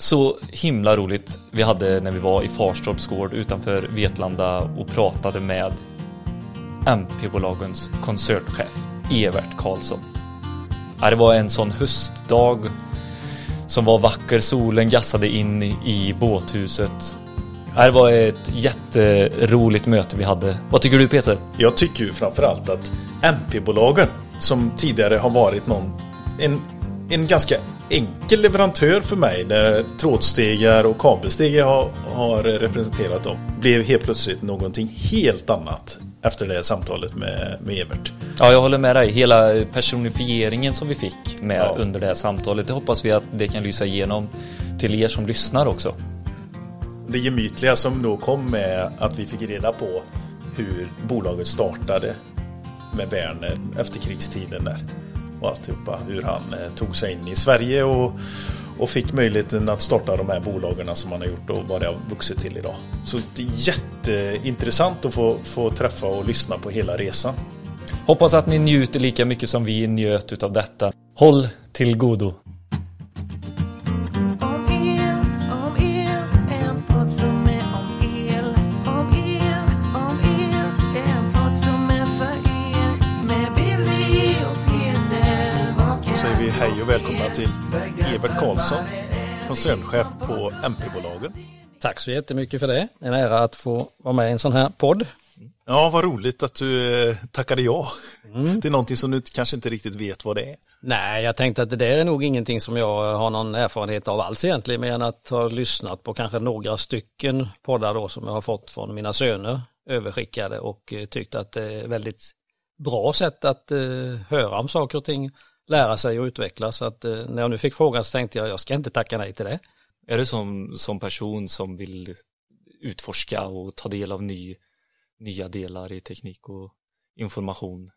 Så himla roligt vi hade när vi var i Farstorps gård utanför Vetlanda och pratade med MP-bolagens koncernchef Evert Karlsson. Ja, det var en sån höstdag som var vacker. Solen gassade in i båthuset. Ja, det var ett jätteroligt möte vi hade. Vad tycker du Peter? Jag tycker ju framförallt att MP-bolagen som tidigare har varit någon en, en ganska enkel leverantör för mig när trådstegar och kabelstegar har, har representerat dem blev helt plötsligt någonting helt annat efter det samtalet med, med Evert. Ja, jag håller med dig. Hela personifieringen som vi fick med ja. under det här samtalet, det hoppas vi att det kan lysa igenom till er som lyssnar också. Det gemytliga som då kom med att vi fick reda på hur bolaget startade med Werner efter krigstiden där och alltihopa. Hur han eh, tog sig in i Sverige och, och fick möjligheten att starta de här bolagen som han har gjort och vad det har vuxit till idag. Så det är jätteintressant att få, få träffa och lyssna på hela resan. Hoppas att ni njuter lika mycket som vi njöt av detta. Håll till godo! Välkomna till Evert Karlsson, koncernchef på MP-bolagen. Tack så jättemycket för det. En ära att få vara med i en sån här podd. Ja, vad roligt att du eh, tackade ja. Mm. Det är någonting som du kanske inte riktigt vet vad det är. Nej, jag tänkte att det där är nog ingenting som jag har någon erfarenhet av alls egentligen, mer än att ha lyssnat på kanske några stycken poddar då som jag har fått från mina söner överskickade och eh, tyckt att det är väldigt bra sätt att uh, höra om saker och ting lära sig och utvecklas. Så att, eh, när jag nu fick frågan så tänkte jag, jag ska inte tacka nej till det. Är du som, som person som vill utforska och ta del av ny, nya delar i teknik och information?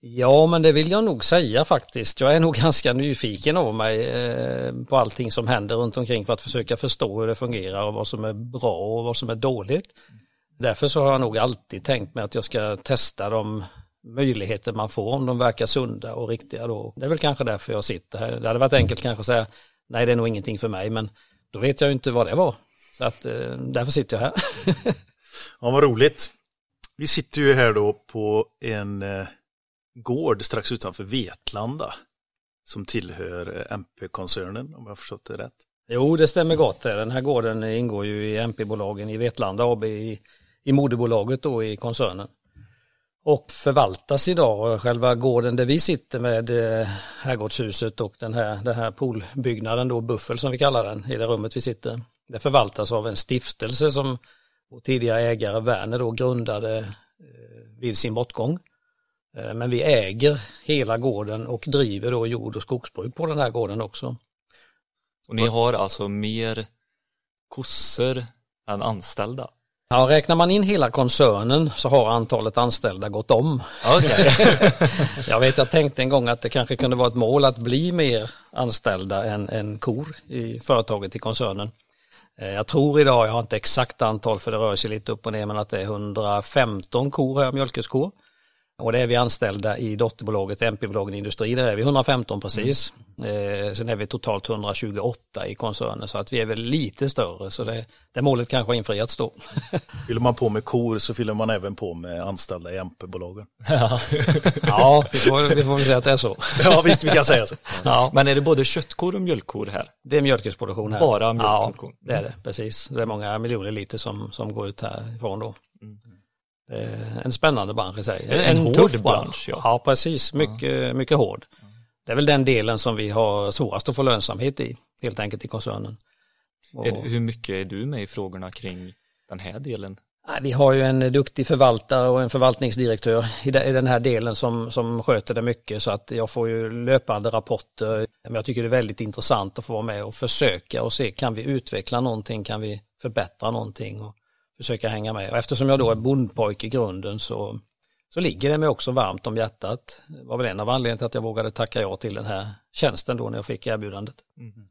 Ja, men det vill jag nog säga faktiskt. Jag är nog ganska nyfiken av mig eh, på allting som händer runt omkring för att försöka förstå hur det fungerar och vad som är bra och vad som är dåligt. Därför så har jag nog alltid tänkt mig att jag ska testa de möjligheter man får om de verkar sunda och riktiga då. Det är väl kanske därför jag sitter här. Det hade varit enkelt kanske att säga nej det är nog ingenting för mig men då vet jag ju inte vad det var. Så att eh, därför sitter jag här. ja vad roligt. Vi sitter ju här då på en eh, gård strax utanför Vetlanda som tillhör eh, MP-koncernen om jag har förstått det rätt. Jo, det stämmer gott. Den här gården ingår ju i MP-bolagen i Vetlanda AB i, i moderbolaget då i koncernen och förvaltas idag. Själva gården där vi sitter med eh, herrgårdshuset och den här, den här poolbyggnaden då, Buffel som vi kallar den, i det rummet vi sitter. Det förvaltas av en stiftelse som vår tidigare ägare Werner då grundade eh, vid sin bortgång. Eh, men vi äger hela gården och driver då jord och skogsbruk på den här gården också. Och ni har alltså mer kossor än anställda? Ja, räknar man in hela koncernen så har antalet anställda gått om. Okay. jag vet, jag tänkte en gång att det kanske kunde vara ett mål att bli mer anställda än, än kor i företaget i koncernen. Eh, jag tror idag, jag har inte exakt antal för det rör sig lite upp och ner, men att det är 115 kor här, mjölkeskor. Och det är vi anställda i dotterbolaget MP-bolagen Industri, där är vi 115 precis. Mm. Eh, sen är vi totalt 128 i koncernen så att vi är väl lite större så det, det målet kanske har infriats då. Fyller man på med kor så fyller man även på med anställda i MP-bolagen. Ja, ja vi, får, vi får väl säga att det är så. Ja, vi, vi kan säga så. Ja. Men är det både köttkor och mjölkkor här? Det är mjölkkorsproduktion här. Bara mjölkkor? Ja, det är det, precis. Det är många miljoner liter som, som går ut härifrån då. Mm. Eh, en spännande bransch i sig. En, en, en hård bransch. bransch ja. ja, precis. Mycket, mycket hård. Det är väl den delen som vi har svårast att få lönsamhet i, helt enkelt i koncernen. Och, hur mycket är du med i frågorna kring den här delen? Vi har ju en duktig förvaltare och en förvaltningsdirektör i den här delen som, som sköter det mycket så att jag får ju löpande rapporter. Men jag tycker det är väldigt intressant att få vara med och försöka och se kan vi utveckla någonting, kan vi förbättra någonting. Och försöka hänga med. Och eftersom jag då är bondpojke i grunden så, så ligger det mig också varmt om hjärtat. Det var väl en av anledningarna till att jag vågade tacka ja till den här tjänsten då när jag fick erbjudandet. Mm.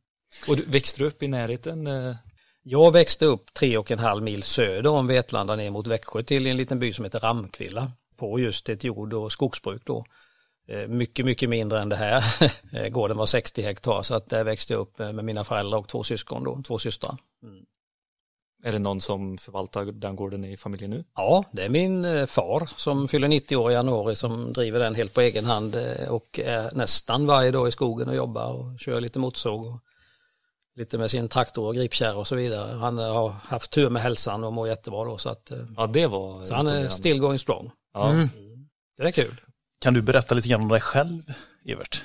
Och du, växte du upp i närheten? Eh? Jag växte upp tre och en halv mil söder om Vetlanda ner mot Växjö till en liten by som heter Ramkvilla på just ett jord och skogsbruk då. Eh, mycket, mycket mindre än det här. Eh, gården var 60 hektar så att där växte jag upp med mina föräldrar och två syskon då, två systrar. Mm. Är det någon som förvaltar den gården i familjen nu? Ja, det är min eh, far som fyller 90 år i januari som driver den helt på egen hand och är nästan varje dag i skogen och jobbar och kör lite motorsåg och lite med sin traktor och gripkärra och så vidare. Han har haft tur med hälsan och mår jättebra då så att Ja, det var Så han är still going strong. Ja. Mm. Det är kul. Kan du berätta lite grann om dig själv, Evert?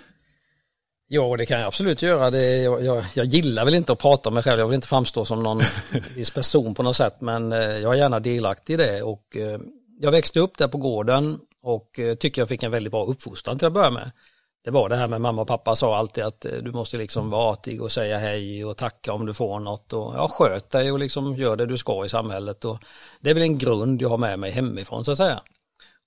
Ja, det kan jag absolut göra. Det, jag, jag, jag, gillar väl inte att prata om mig själv. Jag vill inte framstå som någon viss person på något sätt, men eh, jag är gärna delaktig i det. Och, eh, jag växte upp där på gården och eh, tycker jag fick en väldigt bra uppfostran till att börja med. Det var det här med mamma och pappa sa alltid att du måste liksom vara artig och säga hej och tacka om du får något och ja, sköt dig och liksom gör det du ska i samhället. Och det är väl en grund jag har med mig hemifrån så att säga.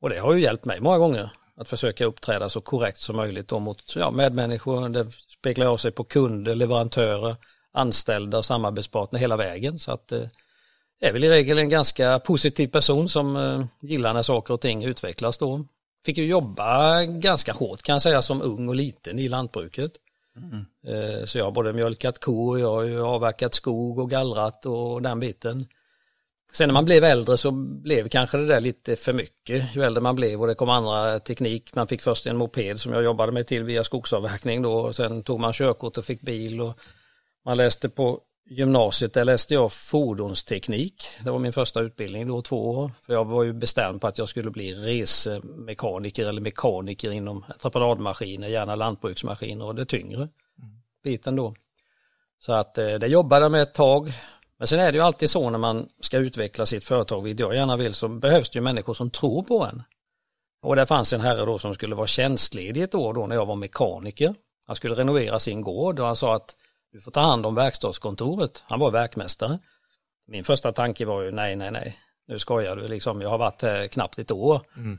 Och det har ju hjälpt mig många gånger att försöka uppträda så korrekt som möjligt då mot ja, medmänniskor. Det speglar av sig på kunder, leverantörer, anställda och samarbetspartner hela vägen. Så att eh, är väl i regel en ganska positiv person som eh, gillar när saker och ting utvecklas då. Fick ju jobba ganska hårt kan jag säga som ung och liten i lantbruket. Mm. Eh, så jag har både mjölkat kor, jag har avverkat skog och gallrat och den biten. Sen när man blev äldre så blev kanske det där lite för mycket. Ju äldre man blev och det kom andra teknik. Man fick först en moped som jag jobbade med till via skogsavverkning då. Och sen tog man körkort och fick bil. Och man läste på gymnasiet, där läste jag fordonsteknik. Det var min första utbildning då, två år. För jag var ju bestämd på att jag skulle bli resemekaniker eller mekaniker inom entreprenadmaskiner, gärna lantbruksmaskiner och det tyngre biten då. Så att eh, det jobbade jag med ett tag. Men sen är det ju alltid så när man ska utveckla sitt företag, vilket jag gärna vill, så behövs det ju människor som tror på en. Och det fanns en herre då som skulle vara tjänstledig ett år då när jag var mekaniker. Han skulle renovera sin gård och han sa att du får ta hand om verkstadskontoret. Han var verkmästare. Min första tanke var ju nej, nej, nej, nu skojar du liksom, jag har varit här knappt ett år. Mm.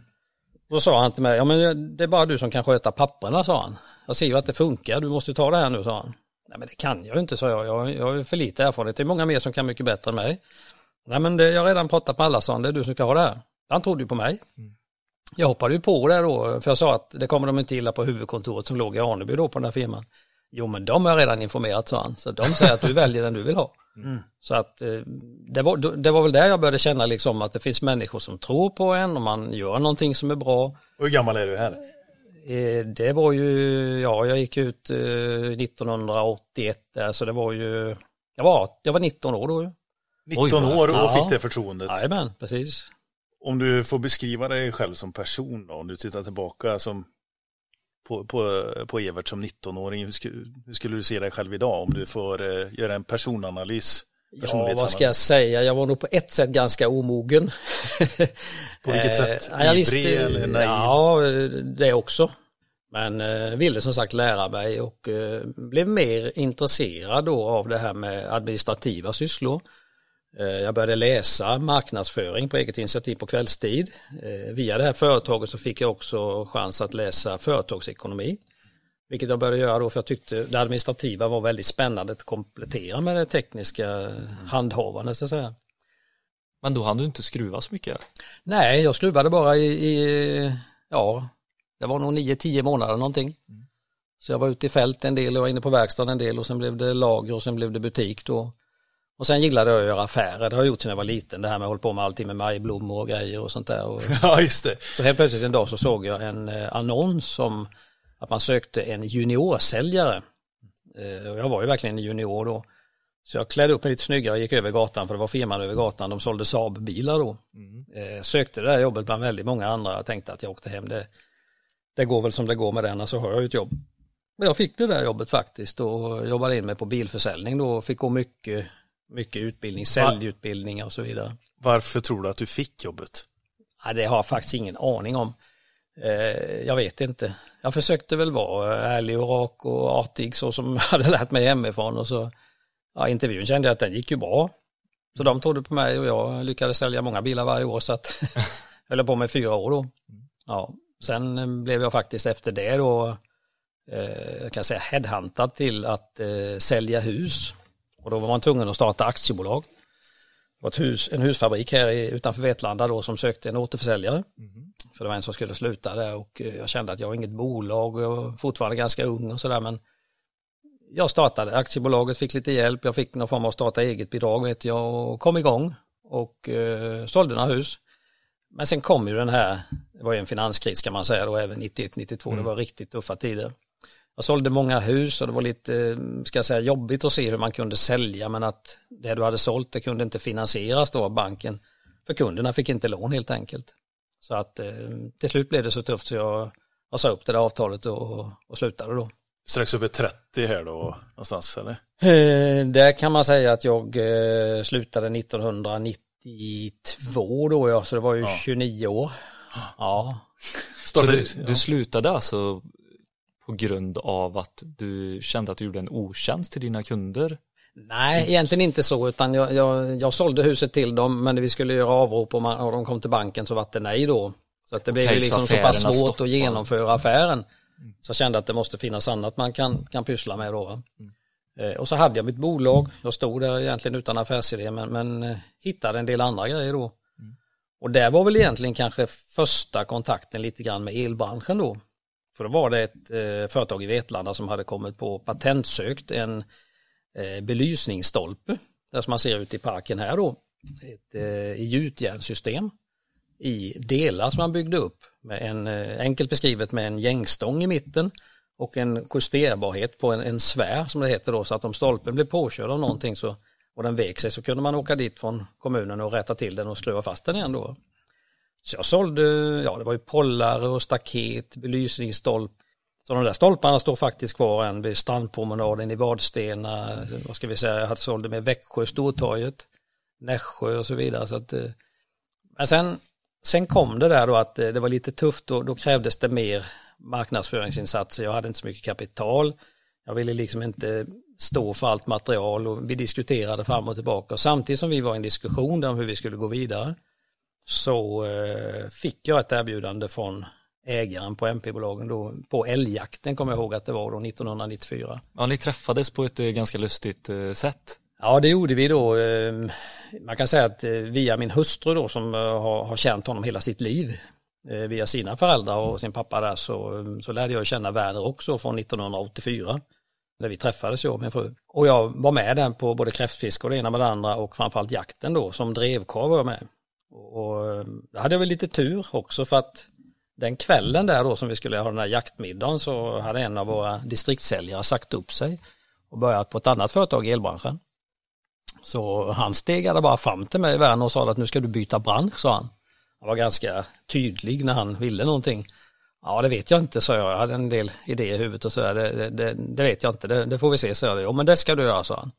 Då sa han till mig, ja men det är bara du som kan sköta papperna, sa han. Jag ser ju att det funkar, du måste ta det här nu, sa han. Nej men det kan jag inte, sa jag. Jag, jag har för lite erfarenhet. Det är många mer som kan mycket bättre än mig. Nej men det, jag har redan pratat med alla, sa. Det är du som ska ha det här. Han trodde ju på mig. Mm. Jag hoppade ju på det då, för jag sa att det kommer de inte gilla på huvudkontoret som låg i Aneby då på den här firman. Jo men de har jag redan informerat, sa han. Så de säger att du väljer den du vill ha. Mm. Så att eh, det var, det var väl där jag började känna liksom att det finns människor som tror på en och man gör någonting som är bra. hur gammal är du här? Eh, det var ju, ja jag gick ut 1981 eh, där så det var ju, jag var, jag var 19 år då 19 Oj, år och fick det förtroendet. Jajamän, precis. Om du får beskriva dig själv som person då, om du tittar tillbaka som på, på, på Evert som 19-åring, hur, skulle, hur skulle du se dig själv idag om du får uh, göra en personanalys? Ja, vad ska jag säga? Jag var nog på ett sätt ganska omogen. på vilket sätt? Ja, jag visste, eller naiv? Ja, det också. Men eh, ville som sagt lära mig och eh, blev mer intresserad då av det här med administrativa sysslor. Eh, jag började läsa marknadsföring på eget initiativ på kvällstid. Eh, via det här företaget så fick jag också chans att läsa företagsekonomi. Vilket jag började göra då för jag tyckte det administrativa var väldigt spännande att komplettera med det tekniska handhavandet så att säga. Men då hann du inte skruva så mycket? Nej, jag skruvade bara i, i ja, det var nog 9-10 månader någonting. Mm. Så jag var ute i fält en del och var inne på verkstaden en del och sen blev det lager och sen blev det butik då. Och sen gillade jag att göra affärer, det har jag gjort sedan jag var liten, det här med att hålla på med allting med majblommor och grejer och sånt där. Och ja, just det. Så helt plötsligt en dag så såg jag en eh, annons som att man sökte en juniorsäljare. Eh, och jag var ju verkligen en junior då. Så jag klädde upp mig lite snyggare och gick över gatan för det var firman över gatan, de sålde Saab-bilar då. Mm. Eh, sökte det där jobbet bland väldigt många andra, jag tänkte att jag åkte hem, det, det går väl som det går med den, så alltså har jag ju ett jobb. Men jag fick det där jobbet faktiskt och jobbade in mig på bilförsäljning då fick gå mycket mycket utbildning, säljutbildningar och så vidare. Varför tror du att du fick jobbet? Ja, det har jag faktiskt ingen aning om. Eh, jag vet inte. Jag försökte väl vara eh, ärlig och rak och artig så som jag hade lärt mig hemifrån och så ja, intervjun kände jag att den gick ju bra. Så de trodde på mig och jag lyckades sälja många bilar varje år så att jag höll på med fyra år då. Ja, sen eh, blev jag faktiskt efter det då eh, jag kan säga headhuntad till att eh, sälja hus och då var man tvungen att starta aktiebolag. Det var ett hus, en husfabrik här utanför Vetlanda då som sökte en återförsäljare. Mm. För det var en som skulle sluta där och eh, jag kände att jag har inget bolag och jag var fortfarande ganska ung och sådär men jag startade aktiebolaget, fick lite hjälp, jag fick någon form av starta eget bidrag vet jag och kom igång och eh, sålde några hus. Men sen kom ju den här, det var ju en finanskris kan man säga då, även 91-92, mm. det var riktigt tuffa tider. Jag sålde många hus och det var lite, ska jag säga, jobbigt att se hur man kunde sälja men att det du hade sålt det kunde inte finansieras då av banken. För kunderna fick inte lån helt enkelt. Så att eh, till slut blev det så tufft så jag, jag sa upp det där avtalet och, och slutade då. Strax över 30 här då någonstans eller? Eh, där kan man säga att jag eh, slutade 1992 då ja, så det var ju ja. 29 år. Ja. Så du, du slutade alltså på grund av att du kände att du gjorde en otjänst till dina kunder? Nej, egentligen inte så, utan jag, jag, jag sålde huset till dem, men vi skulle göra avrop och, man, och de kom till banken så var det nej då. Så att det blev liksom så, så pass svårt stoppa. att genomföra affären. Mm. Så jag kände att det måste finnas annat man kan, kan pyssla med då. Mm. Eh, och så hade jag mitt bolag, jag stod där egentligen utan affärsidé, men, men eh, hittade en del andra grejer då. Mm. Och det var väl egentligen kanske första kontakten lite grann med elbranschen då. För då var det ett eh, företag i Vetlanda som hade kommit på patentsökt en Eh, belysningsstolpe, där som man ser ute i parken här då, ett eh, gjutjärnssystem i delar som man byggde upp med en, eh, enkelt beskrivet med en gängstång i mitten och en justerbarhet på en, en sfär som det heter då så att om stolpen blev påkörd av någonting så och den vek sig så kunde man åka dit från kommunen och rätta till den och skruva fast den igen då. Så jag sålde, ja det var ju pollare och staket, belysningsstolp. Så de där stolparna står faktiskt kvar än vid strandpromenaden i Vadstena, vad ska vi säga, jag sålde med Växjö, Stortorget, Nässjö och så vidare. Så att, eh, men sen, sen kom det där då att eh, det var lite tufft och då krävdes det mer marknadsföringsinsatser. Jag hade inte så mycket kapital. Jag ville liksom inte stå för allt material och vi diskuterade fram och tillbaka. Och samtidigt som vi var i en diskussion om hur vi skulle gå vidare så eh, fick jag ett erbjudande från ägaren på MP-bolagen då på älgjakten kommer jag ihåg att det var då 1994. Ja, ni träffades på ett eh, ganska lustigt eh, sätt. Ja, det gjorde vi då. Man kan säga att via min hustru då som har, har känt honom hela sitt liv via sina föräldrar och sin pappa där så, så lärde jag känna Werner också från 1984 när vi träffades jag och min fru. Och jag var med där på både kräftfiske och det ena med det andra och framförallt jakten då som drevkarl var jag med. Och eh, då hade jag väl lite tur också för att den kvällen där då som vi skulle ha den här jaktmiddagen så hade en av våra distriktssäljare sagt upp sig och börjat på ett annat företag i elbranschen. Så han stegade bara fram till mig Werner och sa att nu ska du byta bransch, sa han. Han var ganska tydlig när han ville någonting. Ja, det vet jag inte, sa jag. Jag hade en del idéer i huvudet och så. Det, det, det vet jag inte, det, det, får vi se, sa jag. Jo, men det ska du göra, sa han.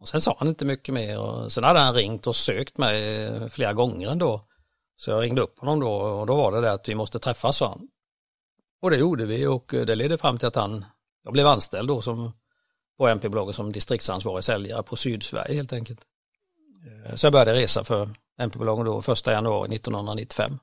Och sen sa han inte mycket mer och sen hade han ringt och sökt mig eh, flera gånger ändå. Så jag ringde upp honom då och då var det det att vi måste träffas sa han. Och det gjorde vi och eh, det ledde fram till att han, jag blev anställd då som på MP-bolaget som distriktsansvarig säljare på Sydsverige helt enkelt. Eh, så jag började resa för MP-bolagen då första januari 1995.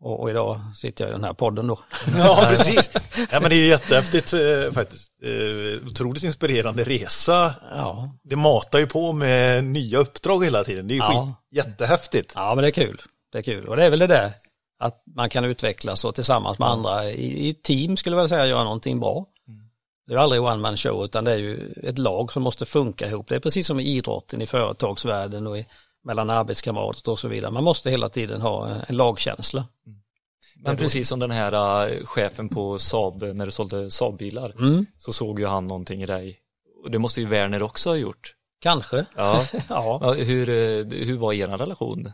Och, och, idag sitter jag i den här podden då. Ja, precis. Ja, men det är ju jättehäftigt eh, faktiskt. Eh, otroligt inspirerande resa. Ja. Det matar ju på med nya uppdrag hela tiden. Det är ju ja. skit, jättehäftigt. Ja, men det är kul. Det är kul. Och det är väl det där att man kan utvecklas och tillsammans med ja. andra i, i team skulle jag säga göra någonting bra. Mm. Det är aldrig one man show utan det är ju ett lag som måste funka ihop. Det är precis som i idrotten, i företagsvärlden och i mellan arbetskamrater och så vidare. Man måste hela tiden ha en lagkänsla. Mm. Men precis som den här uh, chefen på Saab, när du sålde Saab-bilar, mm. så såg ju han någonting i dig. Och det måste ju Werner också ha gjort. Kanske. Ja. ja. Hur, uh, hur var er relation?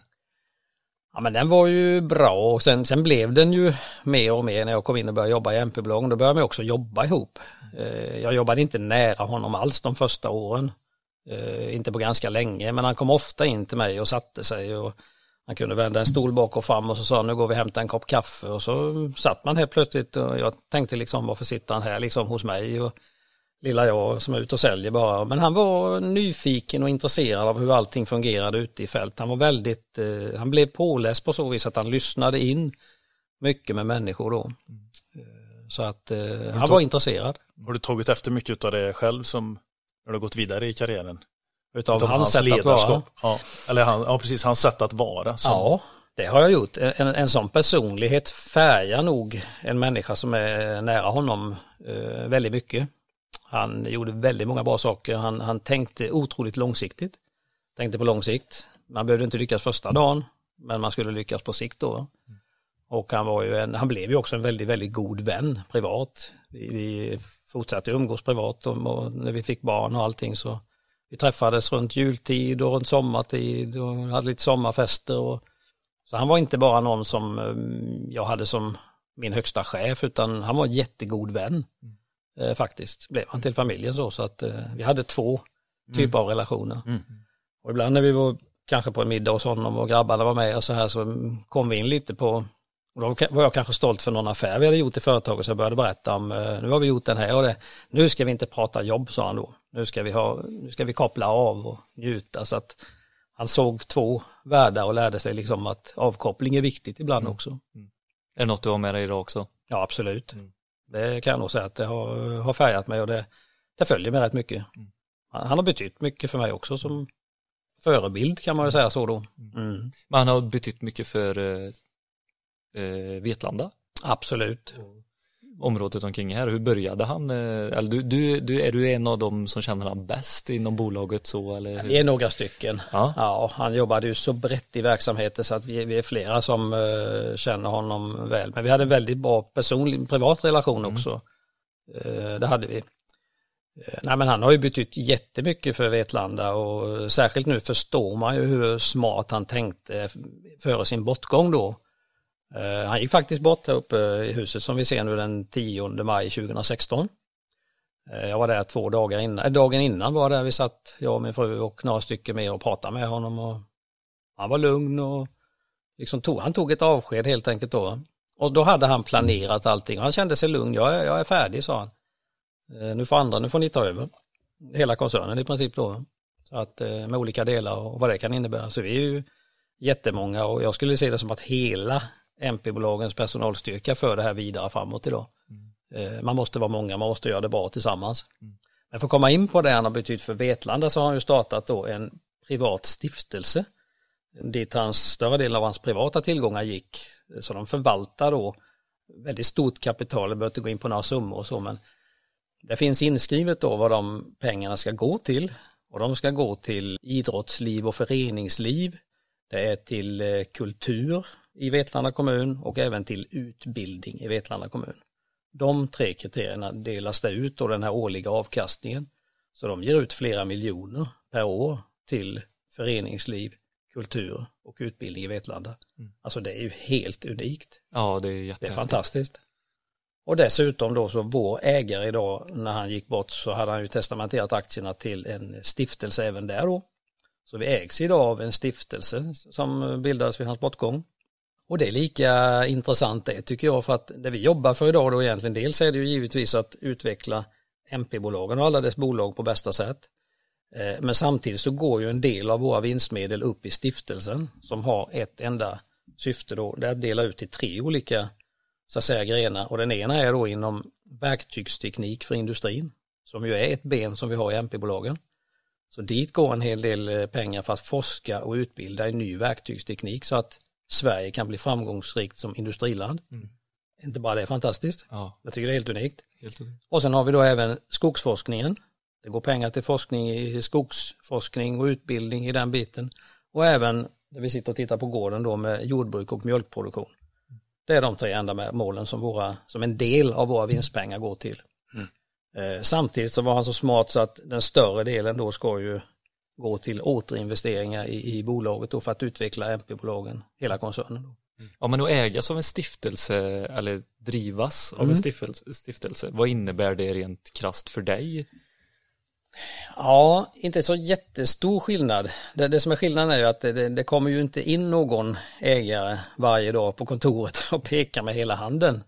Ja men den var ju bra och sen, sen blev den ju mer och mer när jag kom in och började jobba i MP-bolagen. Då började vi också jobba ihop. Jag jobbade inte nära honom alls de första åren. Eh, inte på ganska länge, men han kom ofta in till mig och satte sig och han kunde vända en stol bak och fram och så sa nu går vi och hämtar en kopp kaffe och så satt man helt plötsligt och jag tänkte liksom varför sitter han här liksom hos mig och lilla jag som är ute och säljer bara. Men han var nyfiken och intresserad av hur allting fungerade ute i fält. Han var väldigt, eh, han blev påläst på så vis att han lyssnade in mycket med människor då. Eh, så att eh, han var intresserad. Har du tagit efter mycket av det själv som när du har gått vidare i karriären? utav, Utav hans, att vara. Ja, eller han, ja, precis, hans sätt att vara. Som, Ja, det har jag gjort. En, en sån personlighet färgar nog en människa som är nära honom eh, väldigt mycket. Han gjorde väldigt många bra saker. Han, han tänkte otroligt långsiktigt. Tänkte på lång sikt. Man behövde inte lyckas första dagen, men man skulle lyckas på sikt då. Och han var ju en, han blev ju också en väldigt, väldigt god vän privat. Vi, vi fortsatte umgås privat och, när vi fick barn och allting så vi träffades runt jultid och runt sommartid och hade lite sommarfester. Och, så han var inte bara någon som eh, jag hade som min högsta chef utan han var en jättegod vän. Eh, faktiskt blev han till familjen så, så att eh, vi hade två typer av relationer. Och ibland när vi var kanske på en middag hos honom och grabbarna var med och så här så kom vi in lite på och då var jag kanske stolt för någon affär vi hade gjort i företaget så jag började berätta om eh, nu har vi gjort den här och det. Nu ska vi inte prata jobb sa han då. Nu ska vi, ha, nu ska vi koppla av och njuta så att han såg två världar och lärde sig liksom att avkoppling är viktigt ibland också. Är det något du har med dig idag också? Ja absolut. Det kan jag nog säga att det har, har färgat mig och det, det följer mig rätt mycket. Han, han har betytt mycket för mig också som förebild kan man ju säga så då. Mm. Men han har betytt mycket för eh, Vetlanda, Absolut. området omkring här. Hur började han? Eh, eller du, du, du, är du en av dem som känner han bäst inom bolaget så eller? hur? Är några stycken. Ja. Ja, han jobbade ju så brett i verksamheten så att vi, vi är flera som eh, känner honom väl. Men vi hade en väldigt bra personlig, privat relation också. Eh, det hade vi. Eh, nej men han har ju betytt jättemycket för Vetlanda och särskilt nu förstår man ju hur smart han tänkte före sin bortgång då. Eh, han gick faktiskt bort här uppe i huset som vi ser nu den 10 maj 2016. Eh, jag var där två dagar innan, eh, dagen innan var där vi satt, jag och min fru och några stycken mer och pratade med honom och han var lugn och liksom tog, han tog ett avsked helt enkelt då. Och då hade han planerat allting och han kände sig lugn, jag är, jag är färdig sa han. Nu får andra, nu får ni ta över. Hela koncernen i princip då. Så att med olika delar och vad det kan innebära. Så vi är ju jättemånga och jag skulle se det som att hela MP-bolagens personalstyrka för det här vidare framåt idag. Eh, Man måste vara många, man måste göra det bra tillsammans. Men för att komma in på det han har betytt för Vetlanda så har han ju startat då en privat stiftelse dit hans, större delen av hans privata tillgångar gick. Så de förvaltar då väldigt stort kapital, jag behöver inte gå in på några summor och så men det finns inskrivet då vad de pengarna ska gå till och de ska gå till idrottsliv och föreningsliv. Det är till eh, kultur i Vetlanda kommun och även till utbildning i Vetlanda kommun. De tre kriterierna delas det ut och den här årliga avkastningen. Så de ger ut flera miljoner per år till föreningsliv, kultur och utbildning i Vetlanda. Alltså det är ju helt unikt. Ja, det är Det är jättehäftigt. fantastiskt. Och dessutom då så vår ägare idag när han gick bort så hade han ju testamenterat aktierna till en stiftelse även där då. Så vi ägs idag av en stiftelse som bildades vid hans bortgång. Och det är lika intressant det tycker jag för att det vi jobbar för idag då egentligen dels är det ju givetvis att utveckla MP-bolagen och alla dess bolag på bästa sätt. Eh, men samtidigt så går ju en del av våra vinstmedel upp i stiftelsen som har ett enda syfte då, det är att dela ut till tre olika så att säga grenar och den ena är då inom verktygsteknik för industrin som ju är ett ben som vi har i MP-bolagen. Så dit går en hel del eh, pengar för att forska och utbilda i ny verktygsteknik så att Sverige kan bli framgångsrikt som industriland. Inte bara det är fantastiskt, Ja, jag tycker det är helt unikt. helt otroligt. Och sen har vi då även skogsforskningen. Det går pengar till forskning i skogsforskning och utbildning i den biten. Och även där vi sitter och tittar på gården då med jordbruk och mjölkproduktion. Det är de tre enda med målen som, våra, som en del av våra vinstpengar går till. Eh, samtidigt så var han så smart så att den större delen då ska ju gå till återinvesteringar i, i bolaget då för att utveckla MP-bolagen, hela koncernen. Då. Ja, men att ägas av en stiftelse eller drivas av Mm. en stiftelse, stiftelse, vad innebär det rent krasst för dig? Ja, inte så jättestor skillnad. Det, det som är skillnaden är ju att det, det, det kommer ju inte in någon ägare varje dag på kontoret och pekar med hela handen.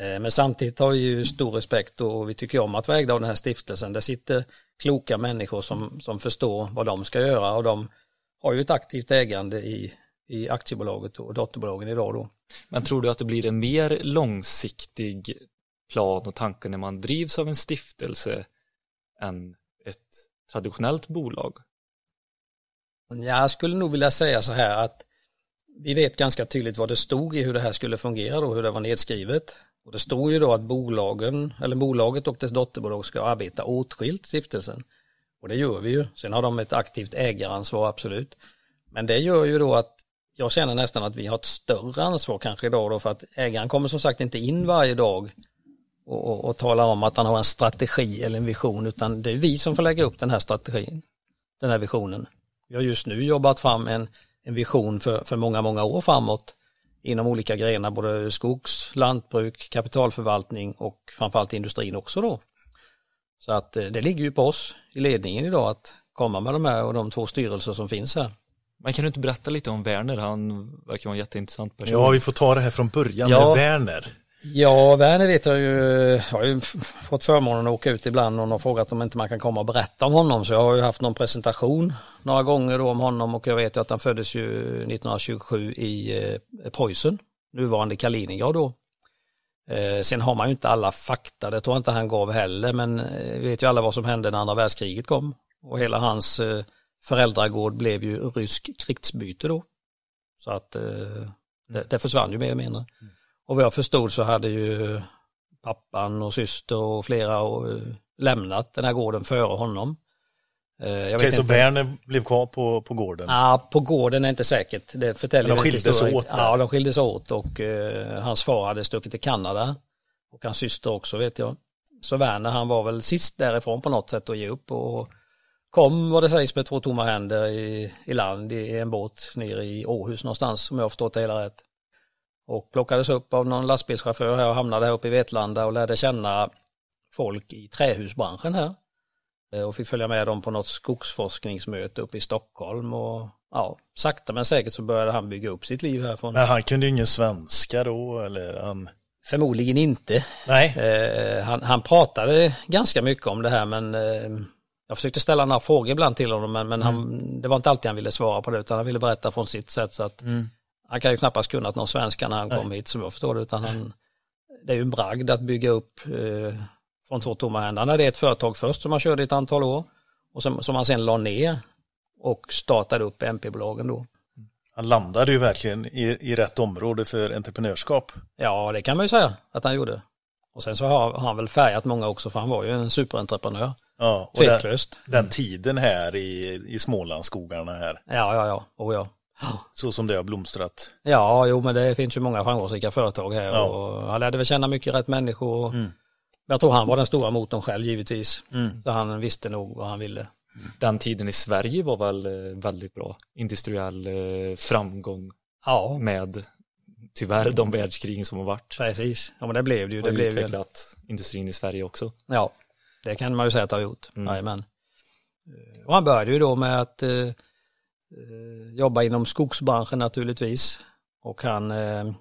Eh, Men samtidigt har vi ju stor respekt och vi tycker om att vara ägda av den här stiftelsen. Där sitter kloka människor som, som förstår vad de ska göra och de har ju ett aktivt ägande i, i aktiebolaget och dotterbolagen idag då. Men tror du att det blir en mer långsiktig plan och tanke när man drivs av en stiftelse än ett traditionellt bolag? Jag skulle nog vilja säga så här att vi vet ganska tydligt vad det stod i hur det här skulle fungera och hur det var nedskrivet. Och det står ju då att bolagen, eller bolaget och dess dotterbolag ska arbeta åtskilt stiftelsen. Och det gör vi ju. Sen har de ett aktivt ägaransvar, absolut. Men det gör ju då att jag känner nästan att vi har ett större ansvar kanske idag då för att ägaren kommer som sagt inte in varje dag och, och, och talar om att han har en strategi eller en vision utan det är vi som får lägga upp den här strategin, den här visionen. Vi har just nu jobbat fram en, en vision för, för många, många år framåt inom olika grenar, både skogs, lantbruk, kapitalförvaltning och framförallt industrin också då. Så att eh, det ligger ju på oss i ledningen idag att komma med de här och de två styrelser som finns här. Men kan du inte berätta lite om Werner? Han verkar vara en jätteintressant person. Ja, vi får ta det här från början Ja. med Werner. Ja, Werner vet jag ju, jag har ju fått förmånen att åka ut ibland och har frågat om inte man kan komma och berätta om honom. Så jag har ju haft någon presentation några gånger då om honom och jag vet ju att han föddes ju 1927 i eh, Preussen, nuvarande Kaliningrad då. Eh, sen har man ju inte alla fakta, det tror jag inte han gav heller, men eh, vi vet ju alla vad som hände när andra världskriget kom. Och hela hans eh, föräldragård blev ju rysk krigsbyte då. Så att eh, det, det försvann ju mer eller mindre. Mm. Och vad jag förstod så hade ju pappan och syster och flera och, eh, lämnat den här gården före honom. Eh, Okej, vet så. Werner blev kvar på, på gården. Ja, på gården är inte säkert. Det förtäljer Men de skildes åt. Ja, de skildes åt och eh, hans far hade stuckit till Kanada. Och hans syster också vet jag. Så Werner han var väl sist därifrån på något sätt att ge upp och kom vad det sägs med två tomma händer i, i land i en båt nere i Åhus någonstans om jag har förstått det hela rätt. Och plockades upp av någon lastbilschaufför här och hamnade här uppe i Vetlanda och lärde känna folk i trähusbranschen här. Eh, Och fick följa med dem på något skogsforskningsmöte uppe i Stockholm och ja, sakta men säkert så började han bygga upp sitt liv härifrån. Men han kunde ju ingen svenska då, eller han... Förmodligen inte. Nej, Eh, han, han pratade ganska mycket om det här men eh, jag försökte ställa några frågor ibland till honom men, men han, det var inte alltid han ville svara på det utan han ville berätta från sitt sätt så att han kan ju knappast kunnat någon svenska när han kom hit som jag förstår det utan han, det är ju en bragd att bygga upp eh, från två tomma händer. Han hade ett företag först som han körde ett antal år och som, som han sen la ner och startade upp MP-bolagen då. han landade ju verkligen i, i rätt område för entreprenörskap. Ja, det kan man ju säga att han gjorde. Och sen så har har han väl färgat många också för han var ju en superentreprenör. Ja, och den, den tiden här i, i Smålandsskogarna här, Ja, ja, ja. Oh, ja. Så som det har blomstrat. Ja, jo, men det finns ju många framgångsrika företag här Ja. och han lärde väl känna mycket rätt människor. och Mm. Jag tror han var den stora motorn själv givetvis. Så han visste nog vad han ville. Den tiden i Sverige var väl eh, väldigt bra. Industriell eh, framgång Ja, med tyvärr de världskrigen som har varit. precis. Ja, men det blev det ju. har Det blev ju, utvecklat industrin i Sverige också. ja, det kan man ju säga att det har gjort. Mm. Jajamän. Eh, Och han började ju då med att Eh, jobba inom skogsbranschen naturligtvis. Och han eh,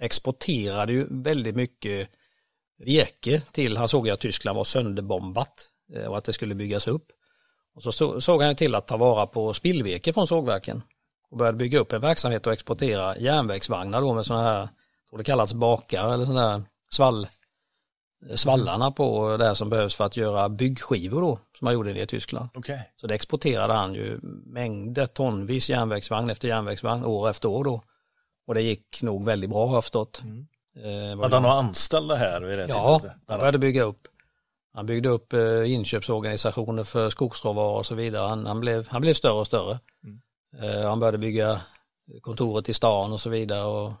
exporterade ju väldigt mycket virke till, han såg ju att Tyskland var sönderbombat eh, och att det skulle byggas upp. Och så såg han ju till att ta vara på spillvirke från sågverken och började bygga upp en verksamhet och exportera järnvägsvagnar då med sådana här, tror det kallas bakar eller sådana här svall, eh, svallarna på det här som behövs för att göra byggskivor då, som man gjorde det i Tyskland. Okej. Så det exporterade han ju mängder, tonvis järnvägsvagn efter järnvägsvagn år efter år då. Och det gick nog väldigt bra har jag förstått. Eh, vad Hade han några anställda här vid det Ja, tillfället? han började bygga upp. Han byggde upp eh, inköpsorganisationer för skogsråvaror och så vidare. Han, han, blev, han blev större och större. Eh, han började bygga kontoret i stan och så vidare. Och,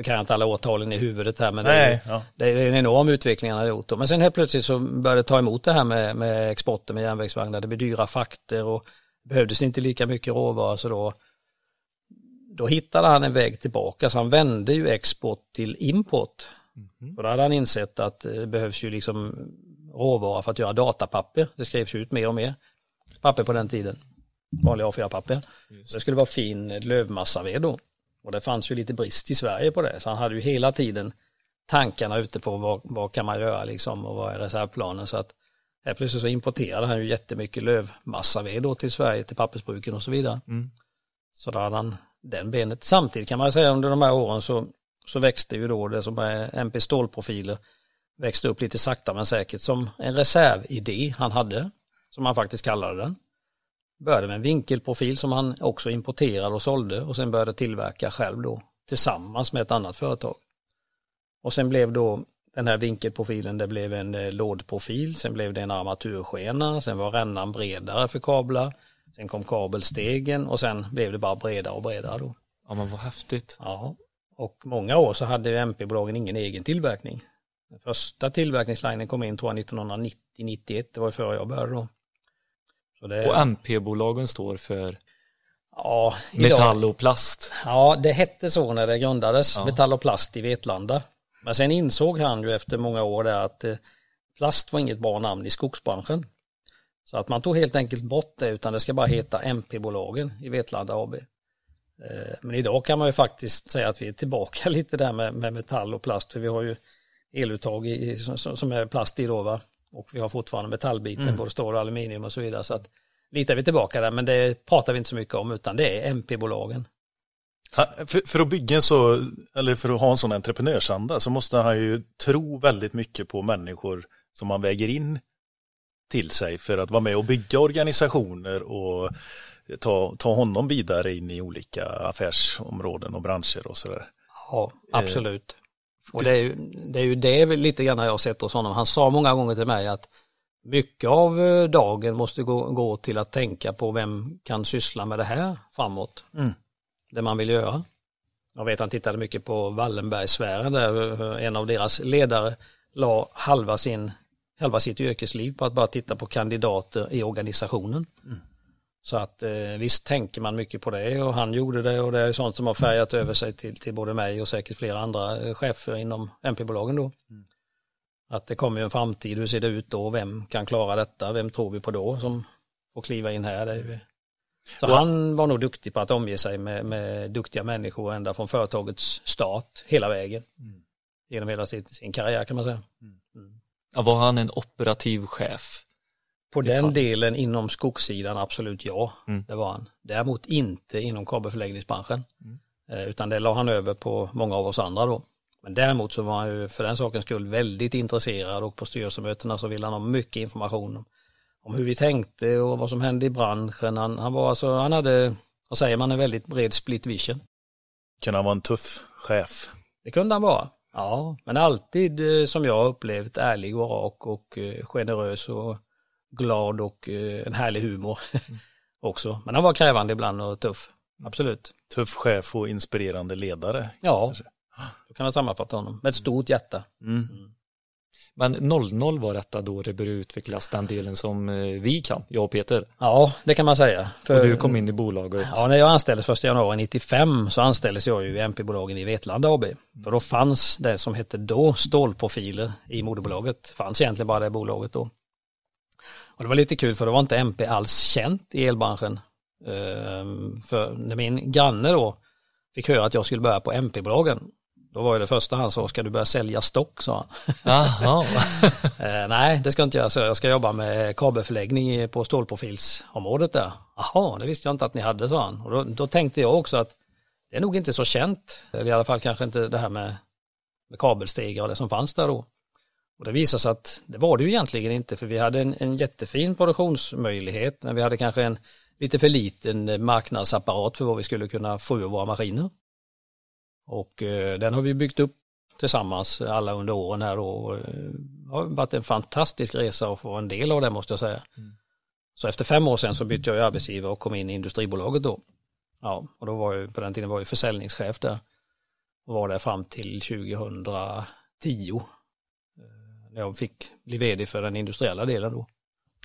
nu kan jag inte alla årtalen i huvudet här men det, är, Nej, ja. det är en enorm utveckling han har gjort. då. Men sen helt plötsligt så började det ta emot det här med, med exporten med järnvägsvagnar. Det blev dyra frakter och behövdes inte lika mycket råvaror så då då hittade han en väg tillbaka så han vände ju export till import. För då hade han insett att det behövs ju liksom råvara för att göra datapapper. Det skrevs ut mer och mer papper på den tiden. Vanliga A4-papper. Det skulle vara fin lövmassaved då. Och det fanns ju lite brist i Sverige på det. Så han hade ju hela tiden tankarna ute på vad, vad kan man göra liksom och vad är reservplanen. Så att här plötsligt så importerade han ju jättemycket lövmassaved då till Sverige, till pappersbruken och så vidare. Så då hade han den benet. Samtidigt kan man säga under de här åren så, så växte ju då det som är MP stålprofiler växte upp lite sakta men säkert som en reservidé han hade, som han faktiskt kallade den. Började med en vinkelprofil som han också importerade och sålde och sen började tillverka själv då tillsammans med ett annat företag. Och sen blev då den här vinkelprofilen, det blev en eh, lådprofil, sen blev det en armaturskena, sen var rännan bredare för kablar, sen kom kabelstegen och sen blev det bara bredare och bredare då. Ja men vad häftigt. Ja, och många år så hade MP-bolagen ingen egen tillverkning. Den första tillverkningslinjen kom in tror jag 1990-91, det var före jag började då. Det... Och MP-bolagen står för ja, idag... metall och plast? Ja, det hette så när det grundades, ja. metall och plast i Vetlanda. Men sen insåg han ju efter många år där att eh, plast var inget bra namn i skogsbranschen. Så att man tog helt enkelt bort det utan det ska bara heta MP-bolagen i Vetlanda AB. Eh, men idag kan man ju faktiskt säga att vi är tillbaka lite där med, med metall och plast för vi har ju eluttag i, som, som är plast i då va. Och vi har fortfarande metallbiten, mm. både stål och aluminium och så vidare. Så att lite är vi tillbaka där men det pratar vi inte så mycket om utan det är MP-bolagen. För, för, att bygga så, eller för att ha en sån entreprenörsanda så måste han ju tro väldigt mycket på människor som man väger in till sig för att vara med och bygga organisationer och ta, ta honom vidare in i olika affärsområden och branscher och sådär. Ja, absolut. Eh, och det är, ju, det är ju det lite grann jag har sett hos honom. Han sa många gånger till mig att mycket av eh, dagen måste gå, gå till att tänka på vem kan syssla med det här framåt. Mm det man vill göra. Jag vet han tittade mycket på Wallenbergsfären där en av deras ledare la halva, sin, halva sitt yrkesliv på att bara titta på kandidater i organisationen. Mm. Så att eh, visst tänker man mycket på det och han gjorde det och det är sånt som har färgat över sig till, till både mig och säkert flera andra eh, chefer inom MP-bolagen då. Mm. Att det kommer ju en framtid, hur ser det ut då, vem kan klara detta, vem tror vi på då som får kliva in här. Det är så och, han var nog duktig på att omge sig med, med duktiga människor ända från företagets start hela vägen. Mm. Genom hela sin, sin karriär kan man säga. Mm. mm. Ja, var han en operativ chef? På den delen inom skogssidan absolut ja, mm. det var han. Däremot inte inom kabelförläggningsbranschen. Mm. Eh, utan det la han över på många av oss andra då. Men däremot så var han ju för den sakens skull väldigt intresserad och på styrelsemötena så ville han ha mycket information om hur vi tänkte och vad som hände i branschen. Han, han var alltså, han hade, vad säger man, en väldigt bred split vision. Kan han vara en tuff chef? Det kunde han vara. Ja, men alltid eh, som jag upplevt ärlig och rak och eh, generös och glad och eh, en härlig humor också. Men han var krävande ibland och tuff, absolut. Tuff chef och inspirerande ledare. Ja, kanske. då kan man sammanfatta honom med ett stort hjärta. Mm. Mm. Men 00 var detta då det började utvecklas den delen som eh, vi kan, jag och Peter. Ja, det kan man säga. För, och du kom in i bolaget. Ja, när jag anställdes 1 januari 95 så anställdes jag ju i MP-bolagen i Vetlanda AB. För då fanns det som hette då stålprofiler i moderbolaget. Fanns egentligen bara det bolaget då. Och det var lite kul för det var inte MP alls känt i elbranschen. Ehm, för när min granne då fick höra att jag skulle börja på MP-bolagen då var det första han sa, ska du börja sälja stock, sa han. eh, nej, det ska jag inte göra så. Jag ska jobba med kabelförläggning på stålprofilsområdet där. Jaha, det visste jag inte att ni hade, sa han. Och då, då, tänkte jag också att det är nog inte så känt, eller i alla fall kanske inte det här med, med kabelstegar och det som fanns där då. Och det visade sig att det var det ju egentligen inte, för vi hade en, en jättefin produktionsmöjlighet, men vi hade kanske en lite för liten marknadsapparat för vad vi skulle kunna få ur våra maskiner. Och eh, den har vi byggt upp tillsammans alla under åren här och eh, det har varit en fantastisk resa att få en del av det måste jag säga. Mm. Så efter fem år sedan så bytte jag arbetsgivare och kom in i industribolaget då. Ja, och då var jag på den tiden var jag försäljningschef där. Och var där fram till 2010. När jag fick bli vd för den industriella delen då.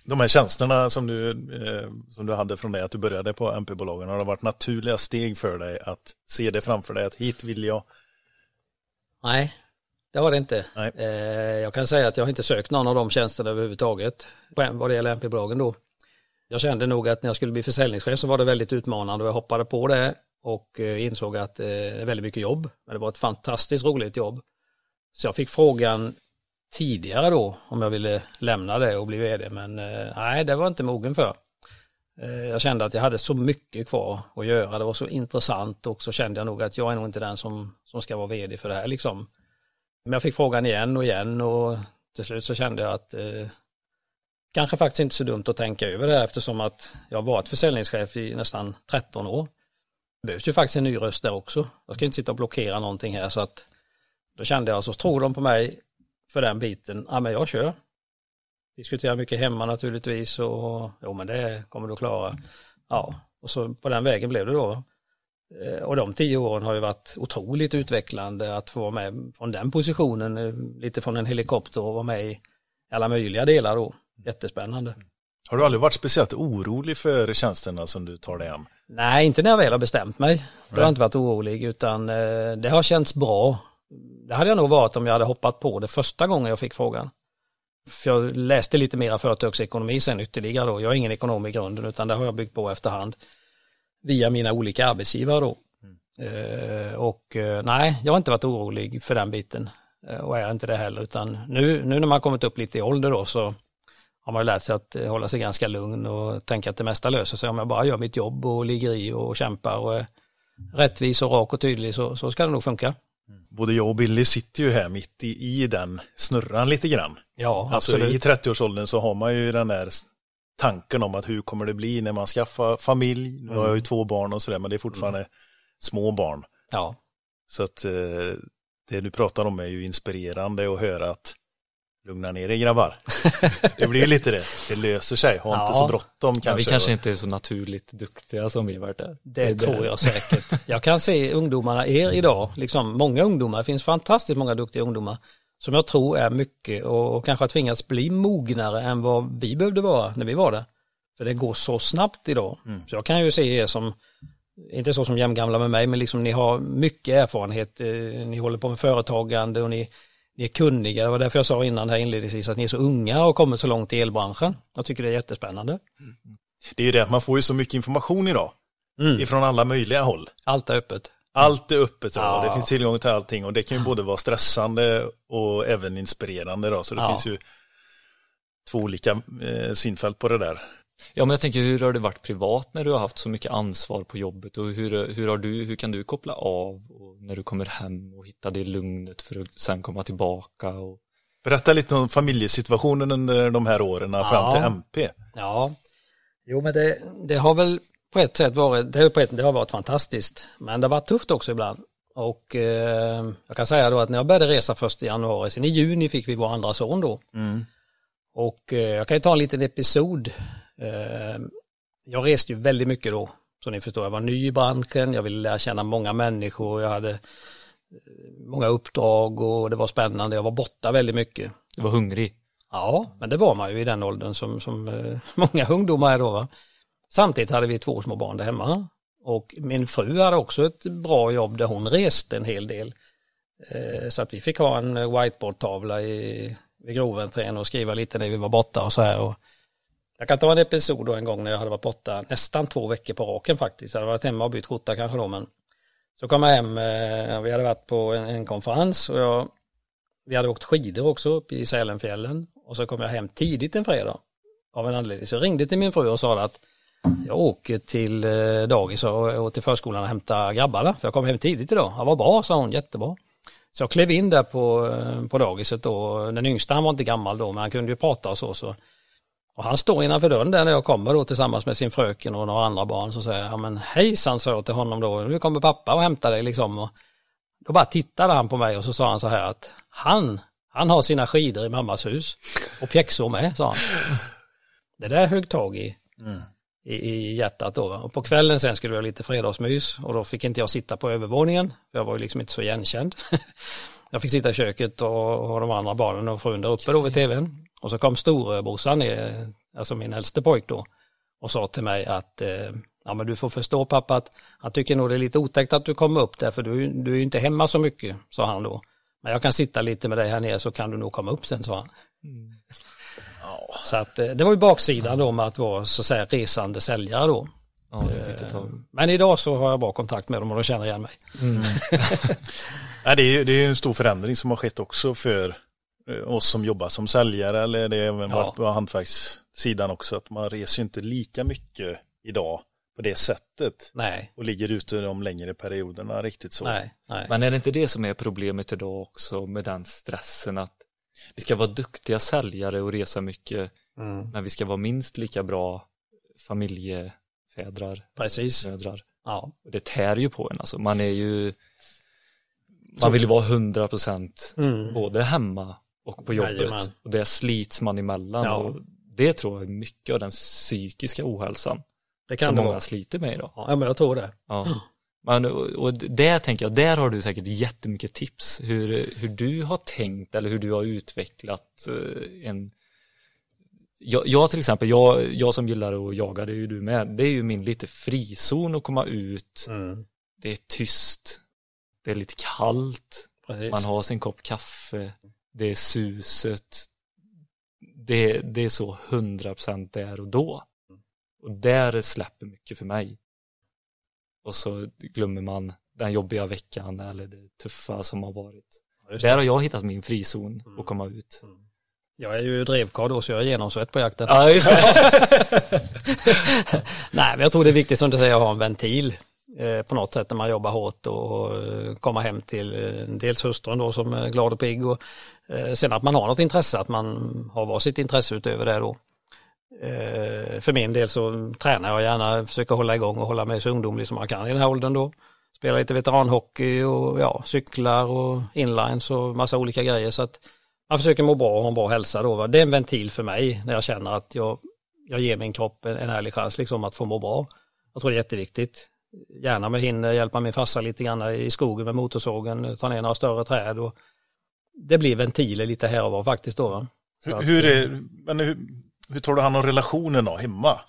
De här tjänsterna som du, eh, som du hade från det att du började på MP-bolagen, har det varit naturliga steg för dig att se det framför dig, att hit vill jag? Nej, det har det inte. Eh, jag kan säga att jag har inte sökt någon av de tjänsterna överhuvudtaget, vad det gäller MP-bolagen då. Jag kände nog att när jag skulle bli försäljningschef så var det väldigt utmanande och jag hoppade på det och eh, insåg att eh, det är väldigt mycket jobb, men det var ett fantastiskt roligt jobb. Så jag fick frågan tidigare då om jag ville lämna det och bli vd men eh, nej det var inte mogen för. Eh, jag kände att jag hade så mycket kvar att göra, det var så intressant och så kände jag nog att jag är nog inte den som, som ska vara vd för det här liksom. Men jag fick frågan igen och igen och till slut så kände jag att eh, kanske faktiskt inte så dumt att tänka över det här eftersom att jag har varit försäljningschef i nästan 13 år. Det behövs ju faktiskt en ny röst där också. Jag ska inte sitta och blockera någonting här så att då kände jag så tror de på mig för den biten, ja men jag kör. Diskuterar mycket hemma naturligtvis och jo men det kommer du att klara. Ja, och så på den vägen blev det då. Eh, och de tio åren har ju varit otroligt utvecklande att få vara med från den positionen, eh, lite från en helikopter och vara med i alla möjliga delar då. Jättespännande. Har du aldrig varit speciellt orolig för tjänsterna som du tar dig an? Nej, inte när jag väl har bestämt mig. Då har jag inte varit orolig utan eh, det har känts bra. Det hade jag nog varit om jag hade hoppat på det första gången jag fick frågan. För jag läste lite mera företagsekonomi sen ytterligare då. Jag är ingen ekonom i grunden utan det har jag byggt på efterhand via mina olika arbetsgivare då. Mm. och eh, nej, jag har inte varit orolig för den biten eh, och är inte det heller utan nu, nu när man kommit upp lite i ålder då så har man lärt sig att eh, hålla sig ganska lugn och tänka att det mesta löser sig om jag bara gör mitt jobb och ligger i och kämpar och är rättvis och rak och tydlig så, så ska det nog funka. Mm. Både jag och Billy sitter ju här mitt i, i den snurran lite grann. Ja, alltså I 30-årsåldern så har man ju den där tanken om att hur kommer det bli när man skaffar familj. Nu har jag ju mm. två barn och sådär men det är fortfarande mm. små barn. Ja. Så att eh, det du pratar om är ju inspirerande att höra att lugna ner er grabbar. det blir ju lite det, det löser sig, ha ja. inte så bråttom kanske. Men vi kanske inte är så naturligt duktiga som vi varit där. Det, det tror jag säkert. Jag kan se ungdomarna, er idag, liksom många ungdomar, det finns fantastiskt många duktiga ungdomar som jag tror är mycket och, och kanske har tvingats bli mognare än vad vi behövde vara när vi var där. För det går så snabbt idag. Mm. Så jag kan ju se er som, inte så som jämngamla med mig, men liksom ni har mycket erfarenhet. Eh, ni håller på med företagande och ni, ni är kunniga. Det var därför jag sa innan här inledningsvis att ni är så unga och kommit så långt i elbranschen. Jag tycker det är jättespännande. Det är ju det att man får ju så mycket information idag. Mm. Ifrån alla möjliga håll. Allt är öppet. Allt är öppet, ja. det finns tillgång till allting och det kan ju både vara stressande och även inspirerande då, så det ja. finns ju två olika eh, synfält på det där. Ja, men jag tänker hur har det varit privat när du har haft så mycket ansvar på jobbet och hur, hur, har du, hur kan du koppla av när du kommer hem och hitta det lugnet för att sen komma tillbaka? Och... Berätta lite om familjesituationen under de här åren ja. fram till MP. Ja, jo men det, det har väl på ett sätt varit, det, på ett, det har varit fantastiskt. Men det har varit tufft också ibland. Och eh, jag kan säga då att när jag började resa först i januari, sen i juni fick vi vår andra son då. Mm. Och eh, jag kan ju ta en liten episod. Eh, jag reste ju väldigt mycket då. Som ni förstår, jag var ny i branschen, jag ville lära känna många människor, jag hade eh, många uppdrag och det var spännande. Jag var borta väldigt mycket. Du var hungrig? Ja, men det var man ju i den åldern som, som eh, många ungdomar är då. Va? Samtidigt hade vi två små barn där hemma. Och min fru hade också ett bra jobb där hon reste en hel del. Eh, så att vi fick ha en whiteboardtavla i, vid Groventrén och skriva lite när vi var borta och så här. Och jag kan ta en episod då en gång när jag hade varit borta nästan två veckor på raken faktiskt. Jag hade varit hemma och bytt skjorta kanske då men så kom jag hem, eh, vi hade varit på en, en konferens och jag, vi hade åkt skidor också upp i Sälenfjällen och så kom jag hem tidigt en fredag av en anledning. Så jag ringde till min fru och sa att jag åker till eh, dagis och till förskolan och hämtar grabbarna för jag kom hem tidigt idag. Ja, vad bra, sa hon, jättebra. Så jag klev in där på, eh, på dagiset då. Den yngsta han var inte gammal då men han kunde ju prata och så. så. Och han står innanför dörren där när jag kommer då tillsammans med sin fröken och några andra barn så säger jag, ja men hejsan sa jag till honom då, nu kommer pappa och hämtar dig liksom. Och då bara tittade han på mig och så sa han så här att han, han har sina skidor i mammas hus och pjäxor med, sa han. Det där högg tag i. Mm i, i hjärtat då. Och på kvällen sen skulle vi ha lite fredagsmys och då fick inte jag sitta på övervåningen. För jag var ju liksom inte så igenkänd. jag fick sitta i köket och, och de andra barnen och frun där uppe då vid tvn. Och så kom storebrorsan, alltså min äldste pojk då, och sa till mig att eh, ja men du får förstå pappa att han tycker nog det är lite otäckt att du kommer upp där för du, du är ju inte hemma så mycket, sa han då. Men jag kan sitta lite med dig här nere så kan du nog komma upp sen, sa han. Mm. Så att eh, det var ju baksidan då med att vara så att säga resande säljare då. Ja, eh, Men idag så har jag bra kontakt med dem och de känner igen mig. Mm. ja, det, är, det är en stor förändring som har skett också för eh, oss som jobbar som säljare eller det är även ja. på hantverkssidan också att man reser inte lika mycket idag på det sättet. Nej. Och ligger ute de längre perioderna riktigt så. Nej, nej. Men är det inte det som är problemet idag också med den stressen att vi ska vara duktiga säljare och resa mycket Mm. Men vi ska vara minst lika bra familjefädrar, Precis. mödrar. Ja. Och Det tär ju på en alltså. Man är ju Man vill ju vara 100 procent Mm. både hemma och på jobbet. Jajamän. Och det slits man emellan. Ja. Och det tror jag är mycket av den psykiska ohälsan Det kan som det många vara. sliter med idag. Ja, men jag tror det. Ja. Men, och, och där tänker jag, där har du säkert jättemycket tips hur, hur du har tänkt eller hur du har utvecklat eh, en jag, jag till exempel, jag, jag som gillar att jaga, det är ju du med, det är ju min lite frizon att komma ut, Mm. det är tyst, det är lite kallt, Precis. man har sin kopp kaffe, det är suset, det, det är så 100% där och då. Och där släpper mycket för mig. Och så glömmer man den jobbiga veckan eller det tuffa som har varit. Just Där har jag hittat min frizon att komma ut. Jag är ju drevkarl då så jag är genomsvett på jakten. Ja. Nej, men jag tror det är viktigt som du säger att ha en ventil Eh, på något sätt när man jobbar hårt och eh, komma hem till eh, dels hustrun då som är glad och pigg och sen att man har något intresse, att man har varsitt intresse utöver det då. För min del så tränar jag gärna, försöker hålla igång och hålla mig så ungdomlig som man kan i den här åldern då. Spelar lite veteranhockey och ja, cyklar och inlines och massa olika grejer så att man försöker må bra och ha en bra hälsa då. Va? Det är en ventil för mig när jag känner att jag, jag ger min kropp en, en ärlig chans liksom att få må bra. Jag tror det är jätteviktigt. Gärna med hinner hjälpa min farsa lite grann i skogen med motorsågen, ta ner några större träd och det blir ventiler lite här och var faktiskt då. Hur, att- hur, är, men hur, hur tar du hand om relationen då, hemma?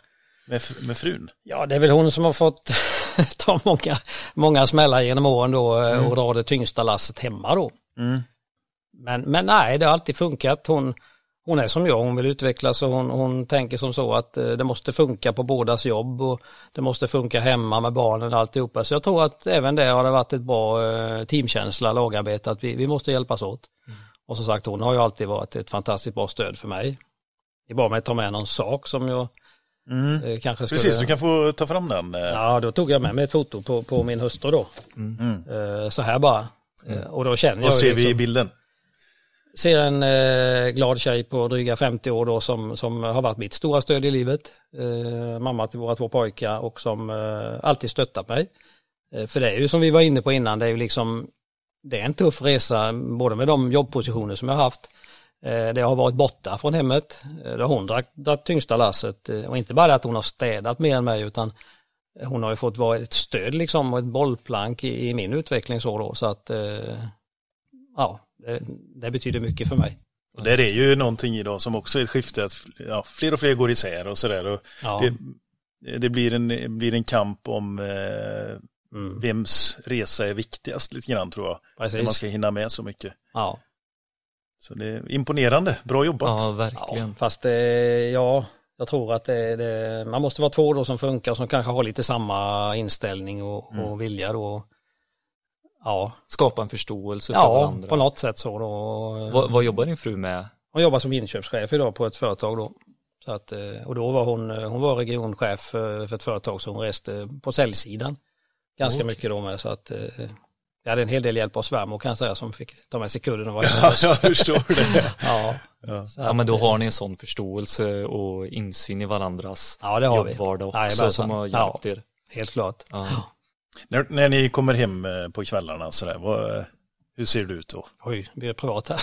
Med, med frun? Ja, det är väl hon som har fått ta många, många smällar genom åren då eh, och dra det tyngsta lasset hemma då. Mm. Men, men nej, det har alltid funkat. Hon, hon är som jag, hon vill utvecklas och hon, hon tänker som så att eh, det måste funka på bådas jobb och det måste funka hemma med barnen och alltihopa. Så jag tror att även det har det varit ett bra eh, teamkänsla, lagarbete, att vi, vi måste hjälpas åt. Och som sagt, hon har ju alltid varit ett fantastiskt bra stöd för mig. Det är bara med att ta med någon sak som jag Mm. eh, kanske skulle... Precis, du kan få ta fram den. Ja, då tog jag med mig ett foto på, på min hustru då. Mm. Eh, så här bara. Eh, och då känner jag Vad ser vi i liksom, bilden? Ser en eh, glad tjej på dryga 50 år då som, som har varit mitt stora stöd i livet. Eh, mamma till våra två pojkar och som eh, alltid stöttat mig. Eh, för det är ju som vi var inne på innan, det är ju liksom det är en tuff resa både med de jobbpositioner som jag har haft. Eh, det har varit borta från hemmet. Eh, det har hon dragit, tyngsta lasset eh, och inte bara det att hon har städat mer än mig utan eh, hon har ju fått vara ett stöd liksom och ett bollplank i, i min utveckling så då så att eh, ja, det, det betyder mycket för mig. Och där är ju någonting idag som också är ett skifte, att ja, fler och fler går isär och sådär. Och Ja. det, det blir, en, blir en kamp om eh, Mm, vems resa är viktigast lite grann tror jag. När man precis. ska hinna med så mycket. Ja. Så det är imponerande, bra jobbat. Ja, ja, verkligen. fast det, ja, jag tror att det, det, man måste vara två då som funkar som kanske har lite samma inställning och, Mm. och vilja då. Ja, Skapa en förståelse för ja varandra. på något sätt så då. Vad, vad jobbar din fru med? Hon jobbar som inköpschef idag på ett företag då. Så att, eh, och då var hon, hon var regionchef för för ett företag hon reste på säljsidan ganska Okej. mycket då med så att eh, jag hade en hel del hjälp av svärmor kan jag säga som fick ta med sig kudden och vara Ja, jag förstår det. ja, Ja. Ja, men då har ni en sån förståelse och insyn i varandras ja det har vi. jobbvardag också Jajamensan. som har Ja. hjälpt er. Helt klart. Ja. När, när ni kommer hem eh, på kvällarna sådär, vad, hur ser det ut då? Oj, vi är privat här.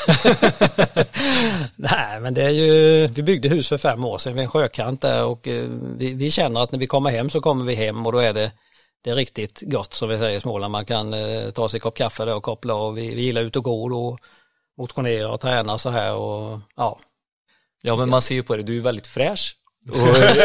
Nej, men det är ju, vi byggde hus för fem år sedan vid en sjökant där och eh, vi, vi känner att när vi kommer hem så kommer vi hem och då är det, det är riktigt gott som vi säger i Småland. Man kan eh, ta sig en kopp kaffe där och koppla och vi, vi gillar ut och gå då, motionera och träna så här och ja. ja, men man ser ju på det, du är väldigt fräsch. Och,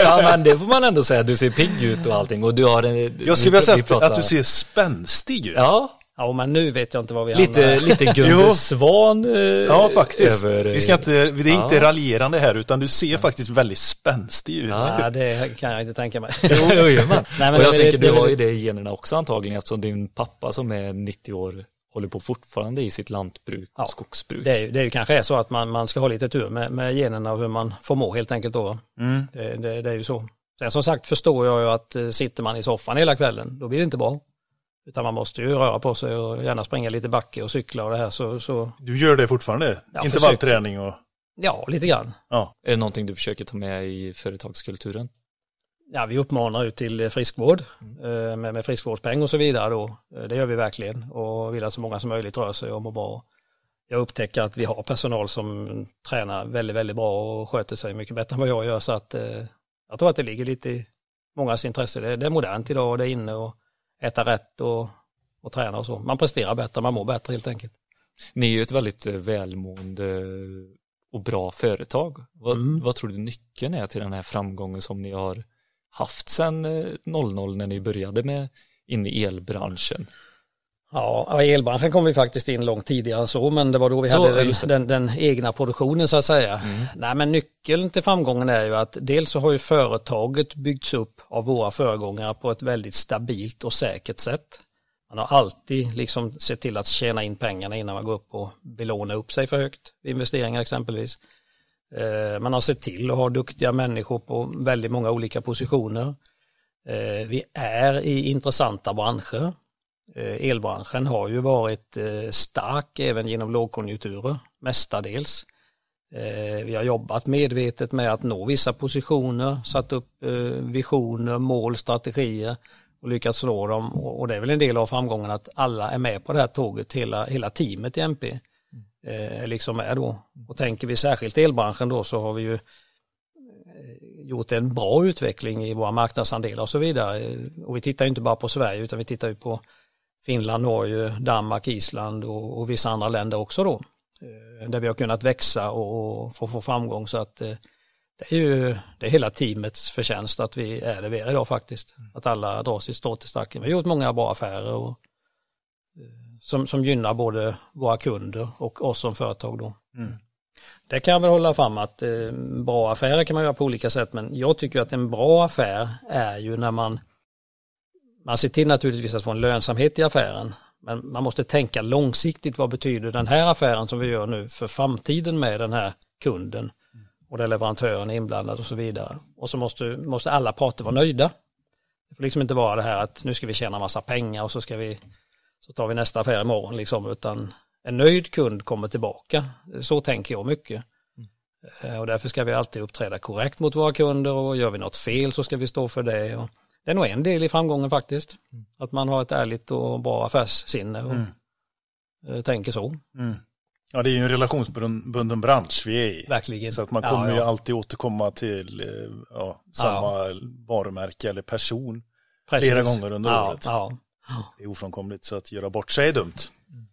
ja, men det får man ändå säga, du ser pigg ut och allting och du har en... Jag skulle vi- vilja säga att, du ser spänstig ut. Ja, Ja, men nu vet jag inte vad vi lite, hamnar. lite. Gunde Svan eh, Ja, faktiskt. över... Vi ska inte, det är inte Ja. raljerande här, utan du ser faktiskt väldigt spänstig ut. Ja, det kan jag inte tänka mig. Jo, jo. Nej, men och jag det- tänker, det- du har ju det i generna också antagligen eftersom din pappa som är 90 år håller på fortfarande i sitt lantbruk och Ja, skogsbruk. Det är, ju- det är ju kanske är så att man, man ska ha lite tur med, med generna och hur man får må helt enkelt då. Mm. Det, det, det är ju så. Sen som sagt förstår jag ju att eh, sitter man i soffan hela kvällen, då blir det inte bra. Utan man måste ju röra på sig och gärna springa lite backe och cykla och det här så, så Du gör det fortfarande? Ja, Intervallträning och... Ja, lite grann. Ja. Är det någonting du försöker ta med i företagskulturen? Ja, vi uppmanar ut till friskvård eh, med, med friskvårdspeng och så vidare då. Eh, Det gör vi verkligen och vill att så många som möjligt rör sig och mår bra. Jag upptäcker att vi har personal som tränar väldigt, väldigt bra och sköter sig mycket bättre än vad jag gör så att eh, jag tror att det ligger lite i mångas intresse. Det, det är modernt idag och det är inne och äta rätt och, och träna och så. Man presterar bättre, man mår bättre helt enkelt. Ni är ju ett väldigt välmående och bra företag. Vad, Mm. vad tror du nyckeln är till den här framgången som ni har haft sedan eh, 00 när ni började med in i elbranschen? Ja, elbranschen kom vi faktiskt in långt tidigare än så, men det var då vi Så, hade den, den, den egna produktionen så att säga. Nej, men nyckeln till framgången är ju att dels så har ju företaget byggts upp av våra föregångare på ett väldigt stabilt och säkert sätt. Man har alltid liksom sett till att tjäna in pengarna innan man går upp och belåna upp sig för högt investeringar exempelvis. Eh, man har sett till att ha duktiga människor på väldigt många olika positioner. Eh, vi är i intressanta branscher. Eh, elbranschen har ju varit stark även genom lågkonjunkturer, mestadels. Vi har jobbat medvetet med att nå vissa positioner, satt upp visioner, mål, strategier och lyckats nå dem. Och och det är väl en del av framgången att alla är med på det här tåget, hela, hela teamet i MP eh, är liksom med då. Och tänker vi särskilt elbranschen då så har vi ju eh, gjort en bra utveckling i våra marknadsandelar och så vidare. Och vi tittar ju inte bara på Sverige utan vi tittar ju på Finland, Norge, Danmark, Island och, och vissa andra länder också då. Eh, Där vi har kunnat växa och, och få, få framgång så att eh, det är ju det är hela teamets förtjänst att vi är där vi är idag faktiskt. Att alla drar sitt strå till stacken. Vi har gjort många bra affärer och, som, som gynnar både våra kunder och oss som företag då. Mm. Det kan jag väl hålla fram att eh, bra affärer kan man göra på olika sätt men jag tycker att en bra affär är ju när man man ser till naturligtvis att få en lönsamhet i affären men man måste tänka långsiktigt vad betyder den här affären som vi gör nu för framtiden med den här kunden och där leverantören är inblandad och så vidare. Och så måste, måste alla parter vara nöjda. Det får liksom inte vara det här att nu ska vi tjäna massa pengar och så ska vi så tar vi nästa affär imorgon liksom utan en nöjd kund kommer tillbaka. Så tänker jag mycket. Eh, Och därför ska vi alltid uppträda korrekt mot våra kunder och gör vi något fel så ska vi stå för det. Och det är nog en del i framgången faktiskt. Att man har ett ärligt och bra affärssinne och eh, tänker så. Mm. Ja, det är ju en relationsbunden bransch vi är i. Verkligen. Så att man Ja, kommer ju ja. alltid återkomma till eh, ja, samma varumärke eller person Precis. flera gånger under ja, året. Det är ofrånkomligt så att göra bort sig är dumt.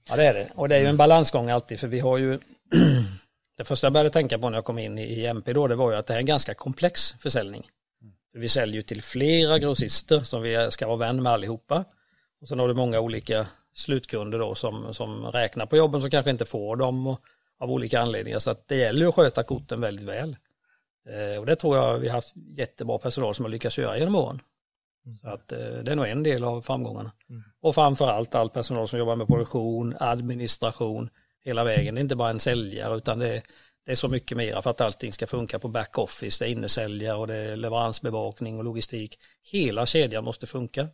Ja det är det. Och det är ju en balansgång alltid för vi har ju Det första jag började tänka på när jag kom in i MP då det var ju att det är en ganska komplex försäljning. För Vi säljer ju till flera grossister som vi ska vara vän med allihopa. Och sen har du många olika slutkunder då som, som räknar på jobben som kanske inte får dem och, av olika anledningar. Så att det gäller att sköta korten väldigt väl. Eh, och det tror jag vi har haft jättebra personal som har lyckats göra genom åren. Så att eh, det är nog en del av framgångarna. Och framförallt all personal som jobbar med produktion, administration, hela vägen. Det är inte bara en säljare utan det är, det är så mycket mer för att allting ska funka på backoffice. Det är innesäljare och det är leveransbevakning och logistik. Hela kedjan måste funka.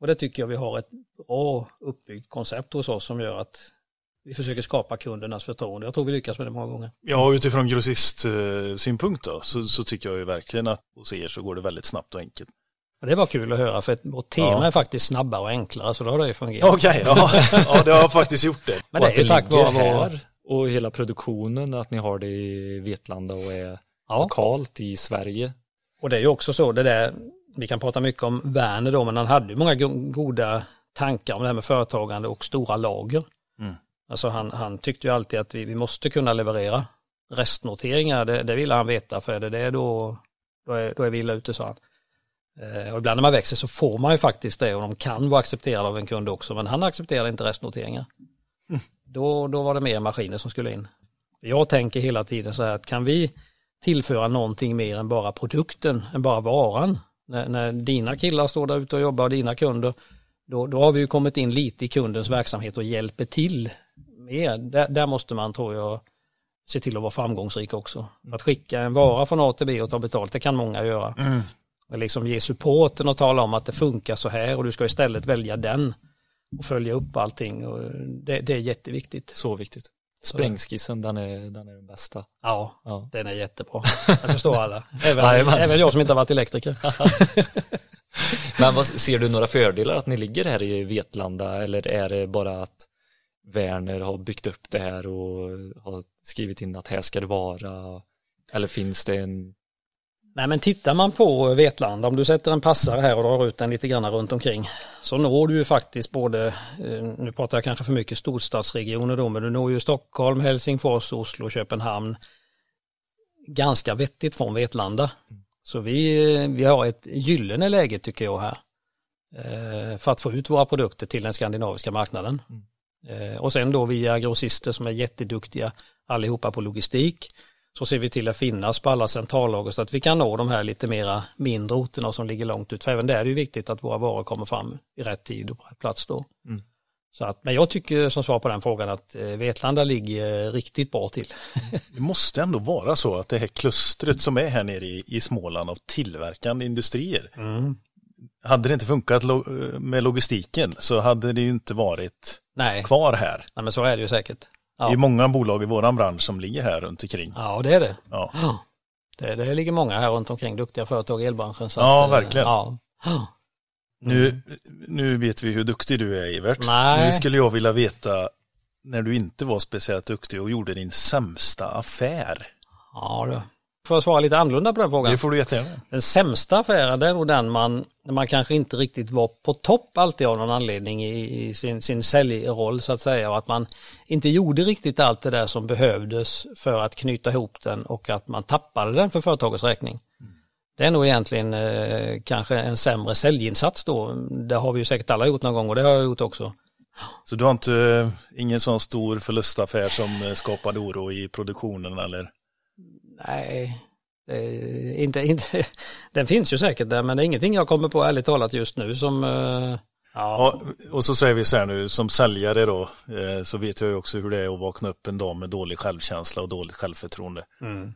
Och det tycker jag vi har ett bra uppbyggt koncept hos oss som gör att vi försöker skapa kundernas förtroende. Jag tror vi lyckas med det många gånger. Ja, utifrån grossistsynpunkt då, så, så tycker jag ju verkligen att hos er så går det väldigt snabbt och enkelt. Det var kul att höra för att vårt tema Ja. är faktiskt snabbare och enklare så då har det ju fungerat. Okej, ja. ja, det har faktiskt gjort det. Men det att är ju tack vare här och hela produktionen, att ni har det i Vetlanda och är Ja. lokalt i Sverige. Och det är ju också så, det där, vi kan prata mycket om Werner då, men han hade ju många go- goda tankar om det här med företagande och stora lager. Mm. Alltså han, han tyckte ju alltid att vi, vi måste kunna leverera restnoteringar, det, det ville han veta, för är det det då, då, är, då är vi illa ute, sa han. Eh, och ibland när man växer så får man ju faktiskt det och de kan vara accepterade av en kund också, men han accepterade inte restnoteringar. Då, då var det mer maskiner som skulle in. Jag tänker hela tiden så här att kan vi tillföra någonting mer än bara produkten, än bara varan. När, när dina killar står där ute och jobbar och dina kunder, då, då har vi ju kommit in lite i kundens verksamhet och hjälper till mer. Där, där måste man, tror jag, se till att vara framgångsrik också. Att skicka en vara från A till B och ta betalt, det kan många göra. Mm. Liksom ge supporten och tala om att det funkar så här och du ska istället välja den och följa upp allting. Och det, det är jätteviktigt. Så viktigt. Sprängskissen, den är, den är den bästa. Ja, Ja. den är jättebra. Jag förstår alla. Även, Jajamän. även jag som inte har varit elektriker. Men vad, ser du några fördelar att ni ligger här i Vetlanda eller är det bara att Werner har byggt upp det här och har skrivit in att här ska det vara? Eller finns det en Nej men tittar man på Vetlanda, om du sätter en passare här och drar ut den lite grann runt omkring så når du ju faktiskt både, eh, nu pratar jag kanske för mycket storstadsregioner då, men du når ju Stockholm, Helsingfors, Oslo, Köpenhamn ganska vettigt från Vetlanda. Så vi, vi har ett gyllene läge tycker jag här eh, för att få ut våra produkter till den skandinaviska marknaden. Eh, Och sen då via grossister som är jätteduktiga allihopa på logistik så ser vi till att finnas på alla centrallager så att vi kan nå de här lite mera mindre orterna som ligger långt ut. För även där är det viktigt att våra varor kommer fram i rätt tid och på rätt plats då. Mm. Så att, men jag tycker som svar på den frågan att eh, Vetlanda ligger eh, riktigt bra till. Det måste ändå vara så att det här klustret som är här nere i, i Småland av tillverkande industrier. Hade det inte funkat lo med logistiken så hade det ju inte varit Nej, kvar här. Nej men så är det ju säkert. Det är Ja, många bolag i våran bransch som ligger här runt omkring. ja det är det. Ja. Ja. Det, det ligger många här runt omkring, duktiga företag i elbranschen. Så Ja, att, eh, verkligen. Ja. Nu, nu vet vi hur duktig du är Evert. Nej. Nu skulle jag vilja veta när du inte var speciellt duktig och gjorde din sämsta affär. Ja, då. Får jag svara lite annorlunda på den frågan? Det får du jättegärna. Den sämsta affären det är nog den man, man kanske inte riktigt var på topp alltid av någon anledning i, i sin, sin säljroll så att säga och att man inte gjorde riktigt allt det där som behövdes för att knyta ihop den och att man tappade den för företagets räkning. Det är nog egentligen eh, kanske en sämre säljinsats då. Det har vi ju säkert alla gjort någon gång och det har jag gjort också. Så du har inte, eh, ingen sån stor förlustaffär som eh, skapade oro i produktionen eller? Nej, inte, inte, den finns ju säkert där men det är ingenting jag kommer på ärligt talat just nu som eh, Ja, och så säger vi så här nu, som säljare då, eh, så vet jag ju också hur det är att vakna upp en dag med dålig självkänsla och dåligt självförtroende. mm.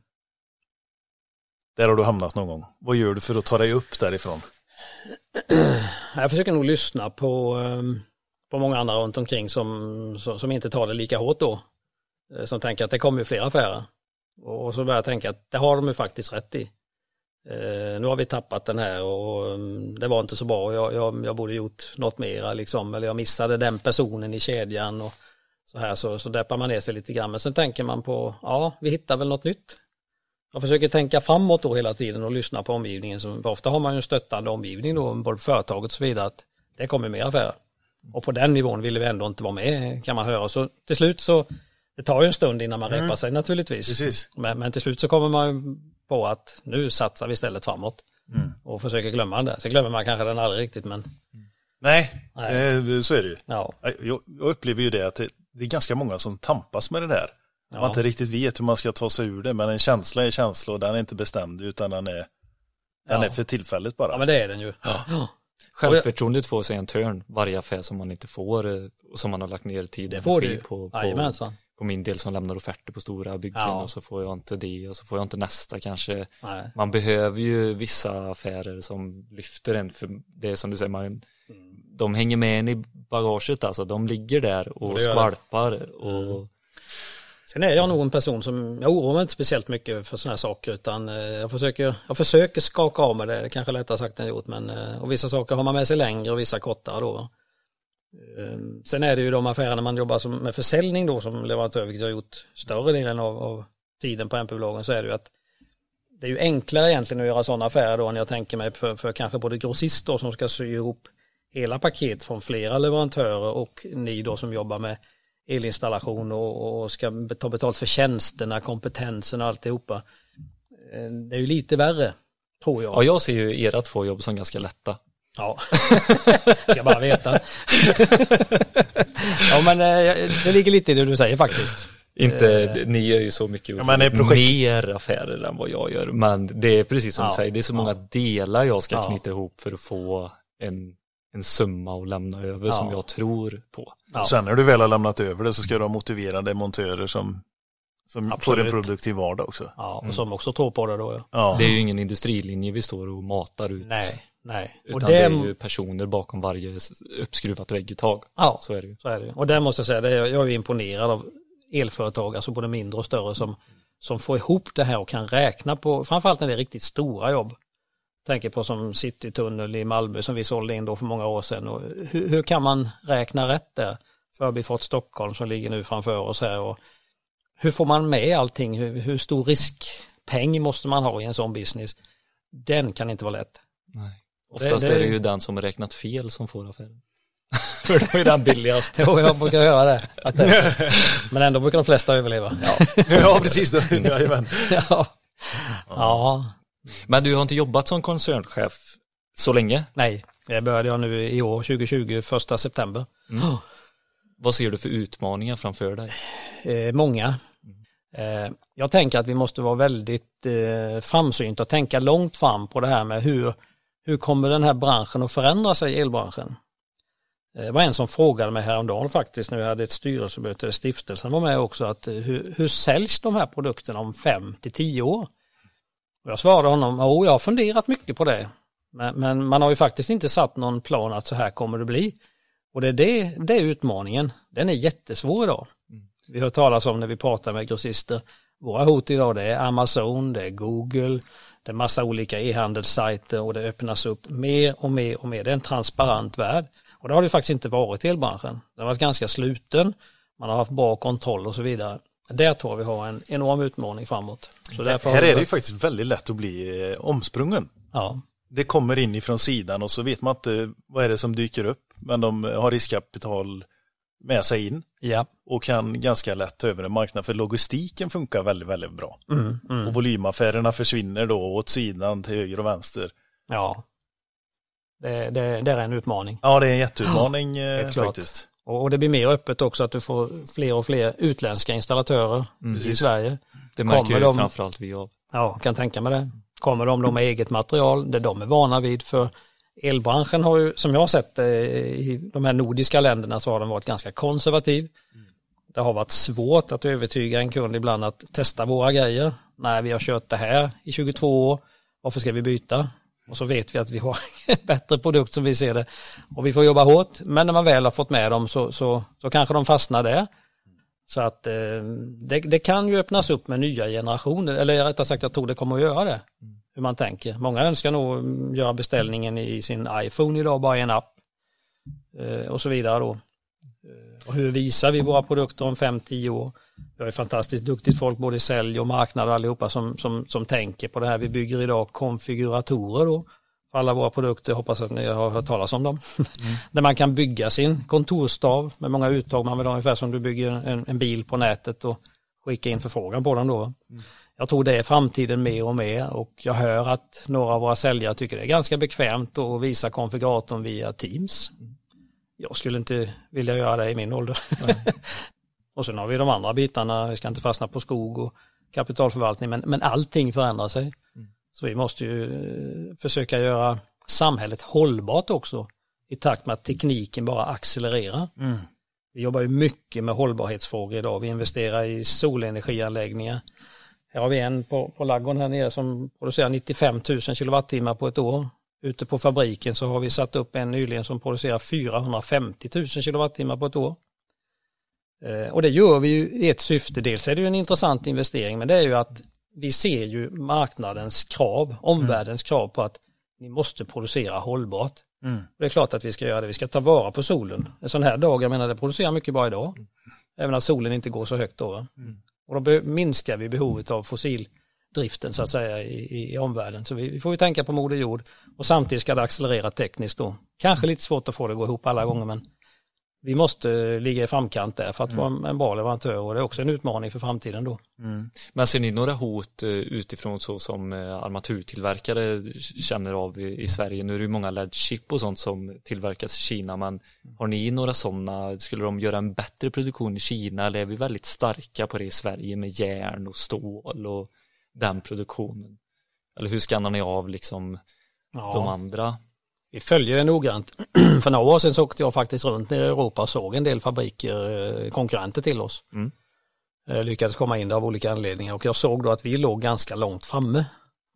Där har du hamnat någon gång. Vad gör du för att ta dig upp därifrån? Jag försöker nog lyssna på, ehm, på många andra runt omkring som, som, som inte tar det lika hårt då. Eh, Som tänker att det kommer ju fler affärer. Och så börjar jag tänka att det har de ju faktiskt rätt i. Eh, nu har vi tappat den här och mm, det var inte så bra. Jag, jag, jag borde gjort något mera liksom. Eller jag missade den personen i kedjan och så här så, så deppar man ner sig lite grann. Men sen tänker man på, ja vi hittar väl något nytt. Jag försöker tänka framåt då hela tiden och lyssna på omgivningen. Så ofta har man ju en stöttande omgivning då, både företaget och så vidare, att det kommer mer affärer. Och på den nivån ville vi ändå inte vara med kan man höra. Så till slut så, det tar ju en stund innan man repar sig naturligtvis. Precis. Men, men till slut så kommer man på att nu satsar vi istället framåt. Mm. Och försöker glömma den där. Så glömmer man kanske den aldrig riktigt men Nej, Nej. Eh, så är det ju. ja. Jag, jag upplever ju det att det, det är ganska många som tampas med det där. Man Ja. inte riktigt vet hur man ska ta sig ur det, men en känsla är en känsla och den är inte bestämd utan den är, den Ja. är för tillfället bara. ja men det är den ju. Ja. Ja. Självförtroendet får sig en törn varje affär som man inte får eh, och som man har lagt ner tid och Det får det energi ju. på, på, Jajamensan. På min del som lämnar offerter på stora byggen Ja. och så får jag inte det och så får jag inte nästa kanske. Nej. Man behöver ju vissa affärer som lyfter en för det är som du säger, man, de hänger med en i bagaget alltså, de ligger där och skvalpar och Sen är jag nog en person som, jag oroar mig inte speciellt mycket för sådana här saker utan eh, jag försöker, jag försöker skaka av mig det, kanske lättare sagt än gjort men eh, och vissa saker har man med sig längre och vissa kortare då. Ehm, sen är det ju de affärerna man jobbar som, med försäljning då som leverantör, vilket jag har gjort större delen av, av tiden på MP-bolagen, så är det ju att det är ju enklare egentligen att göra sådana affärer då än jag tänker mig för, för kanske både grossister som ska sy ihop hela paket från flera leverantörer och ni då som jobbar med elinstallation och, och ska ta betalt för tjänsterna, kompetensen och alltihopa. Ehm, det är ju lite värre, tror jag. ja, jag ser ju era två jobb som ganska lätta. Ja, ska bara veta. ja, men eh, det ligger lite i det du säger faktiskt. Inte, ni gör ju så mycket Ja, men det är projekt- mer affärer än vad jag gör. Men det är precis som Ja, du säger, det är så ja. många delar jag ska Ja. knyta ihop för att få en, en summa att lämna över Ja. som jag tror på. Ja. Sen när du väl har lämnat över det så ska du ha motiverade montörer som, som får en produktiv vardag också. Ja, och som också tror på det då. Ja. Ja, Det är ju ingen industrilinje vi står och matar ut. Nej, nej. Utan Och det det, är ju personer bakom varje uppskruvat vägguttag. ja, Så är det ju. så är det. Och där måste jag säga, det är, jag är imponerad av elföretag, alltså både mindre och större som, som får ihop det här och kan räkna på, framförallt när det är riktigt stora jobb. Tänker på som Citytunnel i Malmö som vi sålde in då för många år sedan. Och hur, hur kan man räkna rätt där? Förbifart Stockholm som ligger nu framför oss här. Och hur får man med allting? Hur, hur stor riskpeng måste man ha i en sån business? Den kan inte vara lätt. Nej. Oftast det, det... är det ju den som räknat fel som får affären. För då är den billigast och jag brukar göra det. Men ändå brukar de flesta överleva. Ja, ja precis. Jajamän. ja. ja. Men du har inte jobbat som koncernchef så länge? Nej, det började jag nu i år, 2020, första september. Mm. Vad ser du för utmaningar framför dig? Eh, många. Eh, jag tänker att vi måste vara väldigt eh, framsynta och tänka långt fram på det här med hur, hur kommer den här branschen att förändra sig, elbranschen? Eh, det var en som frågade mig häromdagen faktiskt när vi hade ett styrelsemöte, där stiftelsen var med också, att eh, hur, hur säljs de här produkterna om fem till tio år? Jag svarade honom, jo jag har funderat mycket på det. Men, men, man har ju faktiskt inte satt någon plan att så här kommer det bli. Och det är, det, det är utmaningen. Den är jättesvår idag. Vi hör talas om när vi pratar med grossister. Våra hot idag det är Amazon, det är Google, det är massa olika e-handelssajter och det öppnas upp mer och mer och mer. Det är en transparent värld. Och det har det faktiskt inte varit i elbranschen. Den har varit ganska sluten, man har haft bra kontroll och så vidare. Där tror vi har en enorm utmaning framåt. Så därför här är det ju faktiskt väldigt lätt att bli eh, omsprungen. Ja. Det kommer in ifrån sidan och så vet man inte vad är det som dyker upp. Men de har riskkapital med sig in ja. och kan ganska lätt ta över en marknad för logistiken funkar väldigt, väldigt bra. Mm, mm. Och volymaffärerna försvinner då åt sidan till höger och vänster. Ja, det, det, det är en utmaning. Ja, det är en jätteutmaning eh, faktiskt. Och det blir mer öppet också att du får fler och fler utländska installatörer mm, i Sverige. Det märker Kommer ju de, framförallt vi av. Ja, kan tänka mig det. Kommer de då med eget material, det de är vana vid för elbranschen har ju, som jag har sett eh, i de här nordiska länderna så har den varit ganska konservativ. Det har varit svårt att övertyga en kund ibland att testa våra grejer. Nej, vi har kört det här i 22 år. Varför ska vi byta? Och så vet vi att vi har en bättre produkt som vi ser det. Och vi får jobba hårt, men när man väl har fått med dem så, så, så kanske de fastnar där. Så att eh, det, det, kan ju öppnas upp med nya generationer, eller rättare sagt jag tror det kommer att göra det. Hur man tänker. Många önskar nog göra beställningen i sin iPhone idag, bara en app. Eh, och så vidare då. Eh, och hur visar vi våra produkter om 5-10 år? Vi har ju fantastiskt duktigt folk både i sälj och marknad och allihopa som, som, som tänker på det här. Vi bygger idag konfiguratorer då för alla våra produkter. Hoppas att ni har hört talas om dem. Mm. Där man kan bygga sin kontorstav med många uttag. Man vill ha ungefär som du bygger en, en bil på nätet och skicka in förfrågan på den då. Mm. Jag tror det är framtiden mer och mer och jag hör att några av våra säljare tycker det är ganska bekvämt att visa konfiguratorn via Teams. Jag skulle inte vilja göra det i min ålder. Och sen har vi de andra bitarna, vi ska inte fastna på skog och kapitalförvaltning, men, men allting förändrar sig. Mm. Så vi måste ju eh, försöka göra samhället hållbart också i takt med att tekniken bara accelererar. Mm. Vi jobbar ju mycket med hållbarhetsfrågor idag. Vi investerar i solenergianläggningar. Här har vi en på, på laggården här nere som producerar 95 000 kilowattimmar på ett år. Ute på fabriken så har vi satt upp en nyligen som producerar 450 000 kilowattimmar på ett år. Eh, och det gör vi ju i ett syfte. Dels är det ju en intressant investering men det är ju att vi ser ju marknadens krav, omvärldens krav på att ni måste producera hållbart. Mm. Det är klart att vi ska göra det. Vi ska ta vara på solen. En sån här dag, jag menar det producerar mycket bra idag. Även att solen inte går så högt då. Mm. Och då minskar vi behovet av fossildriften så att säga i, i, omvärlden. Så vi, vi, får ju tänka på Moder Jord och samtidigt ska det accelerera tekniskt då. Kanske lite svårt att få det att gå ihop alla gånger men vi måste ligga i framkant där för att mm. vara en bra leverantör och det är också en utmaning för framtiden då. Mm. Men ser ni några hot eh, utifrån så som eh, armaturtillverkare känner av i Sverige? Nu är det ju många LED-chip och sånt som tillverkas i Kina men har ni några sådana, skulle de göra en bättre produktion i Kina eller är vi väldigt starka på det i Sverige med järn och stål och den produktionen? Eller hur skannar ni av liksom ja. de andra? Vi följer det noggrant. För några år sedan så åkte jag faktiskt runt nere i Europa och såg en del fabriker, eh, konkurrenter till oss. Mm. Eh, lyckades komma in där av olika anledningar och jag såg då att vi låg ganska långt framme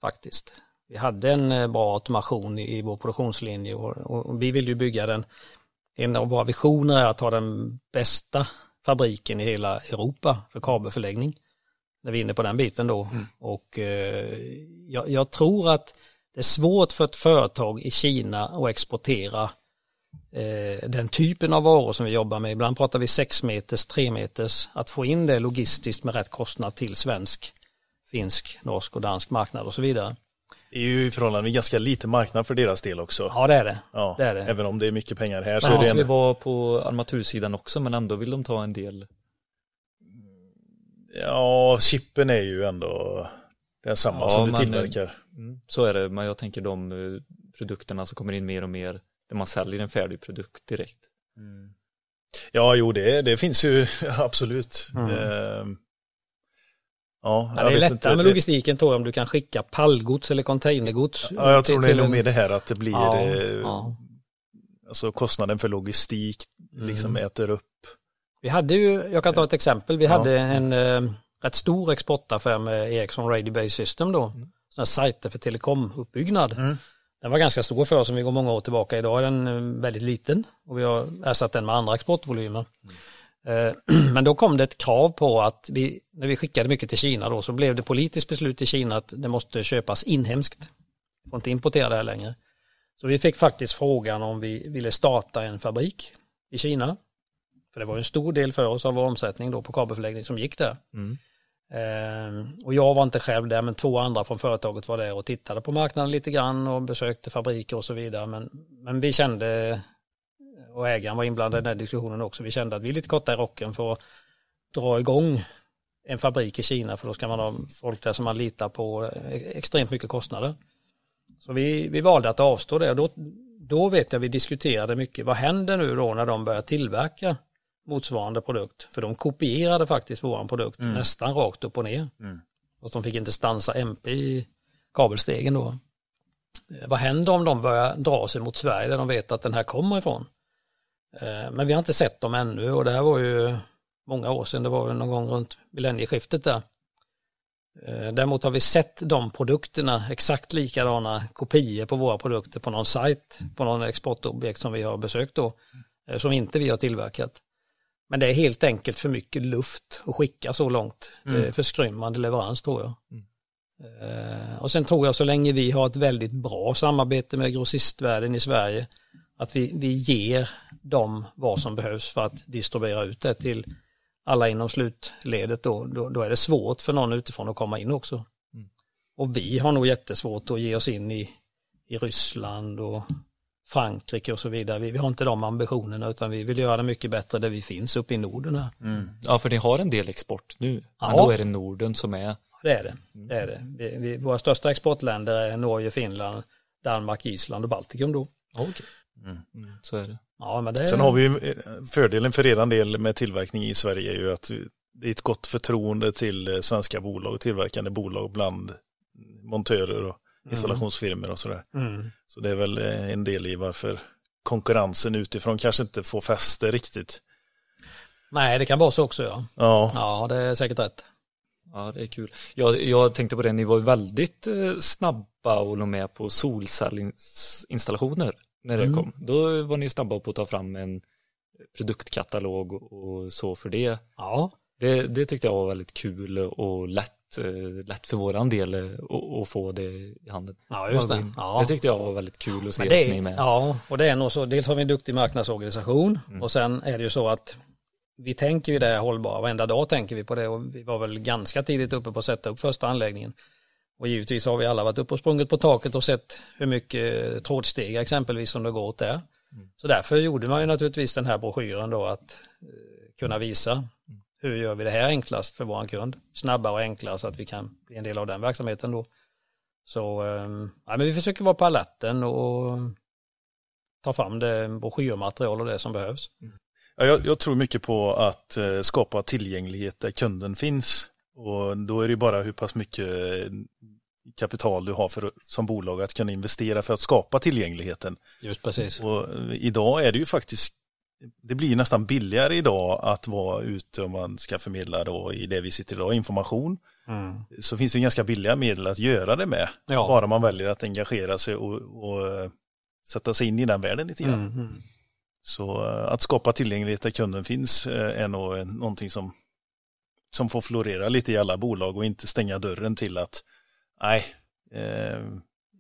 faktiskt. Vi hade en eh, bra automation i vår produktionslinje och, vi vill ju bygga den. En av våra visioner är att ha den bästa fabriken i hela Europa för kabelförläggning. När vi är inne på den biten då. Mm. Och jag, jag tror att det är svårt för ett företag i Kina att exportera eh, den typen av varor som vi jobbar med. Ibland pratar vi 6 meters, 3 meters. Att få in det logistiskt med rätt kostnad till svensk, finsk, norsk och dansk marknad och så vidare. Det är ju i förhållande ganska liten marknad för deras del också. Ja det är det. Ja, det är det. Även om det är mycket pengar här så Så är det måste vi en, vara på armatursidan också men ändå vill de ta en del. Ja, chippen är ju ändå den samma Ja, som du men- tillverkar. Mm, så är det, men jag tänker de eh, produkterna som kommer in mer och mer där man säljer en färdig produkt direkt. Ja, jo det, det finns ju absolut. Mm. Ehm, ja, Ja, jag det är vet lättare inte. med logistiken tror jag om du kan skicka pallgods eller containergods. Ja, jag tror det är nog mer det här att det blir, Ja, eh, ja. alltså kostnaden för logistik liksom Mm. äter upp. Vi hade ju, jag kan ta ett exempel, vi Ja. hade en eh, rätt stor exportaffär med Ericsson Radio Base System då. Sådana sajter för telekomuppbyggnad. Mm. Den var ganska stor för oss om vi går många år tillbaka. Idag är den eh, väldigt liten och vi har ersatt den med andra exportvolymer. Eh, Men då kom det ett krav på att vi, när vi skickade mycket till Kina då, så blev det politiskt beslut i Kina att det måste köpas inhemskt. Får inte importera det här längre. Så vi fick faktiskt frågan om vi ville starta en fabrik i Kina. För det var en stor del för oss av vår omsättning då på kabelförläggning som gick där. Mm. Ehm, och jag var inte själv där men två andra från företaget var där och tittade på marknaden lite grann och besökte fabriker och så vidare. Men, men vi kände, och ägaren var inblandad i den här diskussionen också, vi kände att vi är lite korta i rocken för att dra igång en fabrik i Kina för då ska man ha folk där som man litar på eh, extremt mycket kostnader. Så vi, vi valde att avstå det och då, då vet jag vi diskuterade mycket, vad händer nu då när de börjar tillverka motsvarande produkt? För de kopierade faktiskt våran produkt nästan rakt upp och ner. Mm. Fast de fick inte stansa MP i kabelstegen då. Eh, Vad händer om de börjar dra sig mot Sverige där de vet att den här kommer ifrån? Eh, Men vi har inte sett dem ännu och det här var ju många år sedan, det var någon gång runt millennieskiftet där. Eh, Däremot har vi sett de produkterna, exakt likadana kopior på våra produkter på någon sajt, på någon exportobjekt som vi har besökt då, som inte vi har tillverkat. Men det är helt enkelt för mycket luft att skicka så långt. Det är för skrymmande leverans tror jag. Eh, Och sen tror jag så länge vi har ett väldigt bra samarbete med grossistvärlden i Sverige, att vi, vi ger dem vad som behövs för att distribuera ut det till alla inom slutledet då, då, då är det svårt för någon utifrån att komma in också. Och vi har nog jättesvårt att ge oss in i, i Ryssland och Frankrike och så vidare. Vi, vi har inte de ambitionerna utan vi vill göra det mycket bättre där vi finns uppe i Norden här. Ja, för ni har en del export nu. Men Ja. då är det Norden som är Det är det. det, är det. Vi, vi, våra största exportländer är Norge, Finland, Danmark, Island och Baltikum då. Okej. Mm. Så är det. Ja, men det Sen har vi ju eh, fördelen för eran del med tillverkning i Sverige är ju att det är ett gott förtroende till eh, svenska bolag och tillverkande bolag bland montörer och installationsfirmor och sådär. Mm. Så det är väl eh, en del i varför konkurrensen utifrån kanske inte får fäste riktigt. Nej, det kan vara så också ja. Ja, Ja, det är säkert rätt. Ja, det är kul. Jag, jag tänkte på det, ni var ju väldigt eh, snabba och låg med på solcellinstallationer när det Mm. kom. Då var ni snabba på att ta fram en produktkatalog och så för det. Ja, Det, det tyckte jag var väldigt kul och lätt, eh, lätt för våran del eh, att- få det i handen. ja just det. Ja. Det tyckte jag var väldigt kul att se det att ni med. ja, och det är nog så. Dels har vi en duktig marknadsorganisation Mm. och sen är det ju så att vi tänker ju det hållbara. Varenda dag tänker vi på det och vi var väl ganska tidigt uppe på att sätta upp första anläggningen. Och givetvis har vi alla varit uppe och sprungit på taket och sett hur mycket trådsteg exempelvis som det går åt där. Så därför gjorde man ju naturligtvis den här broschyren då att eh, kunna visa hur gör vi det här enklast för våran kund. Snabbare och enklare så att vi kan bli en del av den verksamheten då. Så eh, ja, men vi försöker vara på alerten och ta fram det broschyrmaterial och det som behövs. Ja, jag, jag tror mycket på att eh, skapa tillgänglighet där kunden finns. Och då är det bara hur pass mycket eh, kapital du har för, som bolag att kunna investera för att skapa tillgängligheten. Just precis. Och eh, idag är det ju faktiskt, det blir nästan billigare idag att vara ute om man ska förmedla då i det vi sitter idag, information. Mm. Så finns det ganska billiga medel att göra det med. Ja. Bara man väljer att engagera sig och, och eh, sätta sig in i den världen lite grann. Mm, mm. Så eh, att skapa tillgänglighet där kunden finns eh, är nog någonting som, som får florera lite i alla bolag och inte stänga dörren till att nej, eh,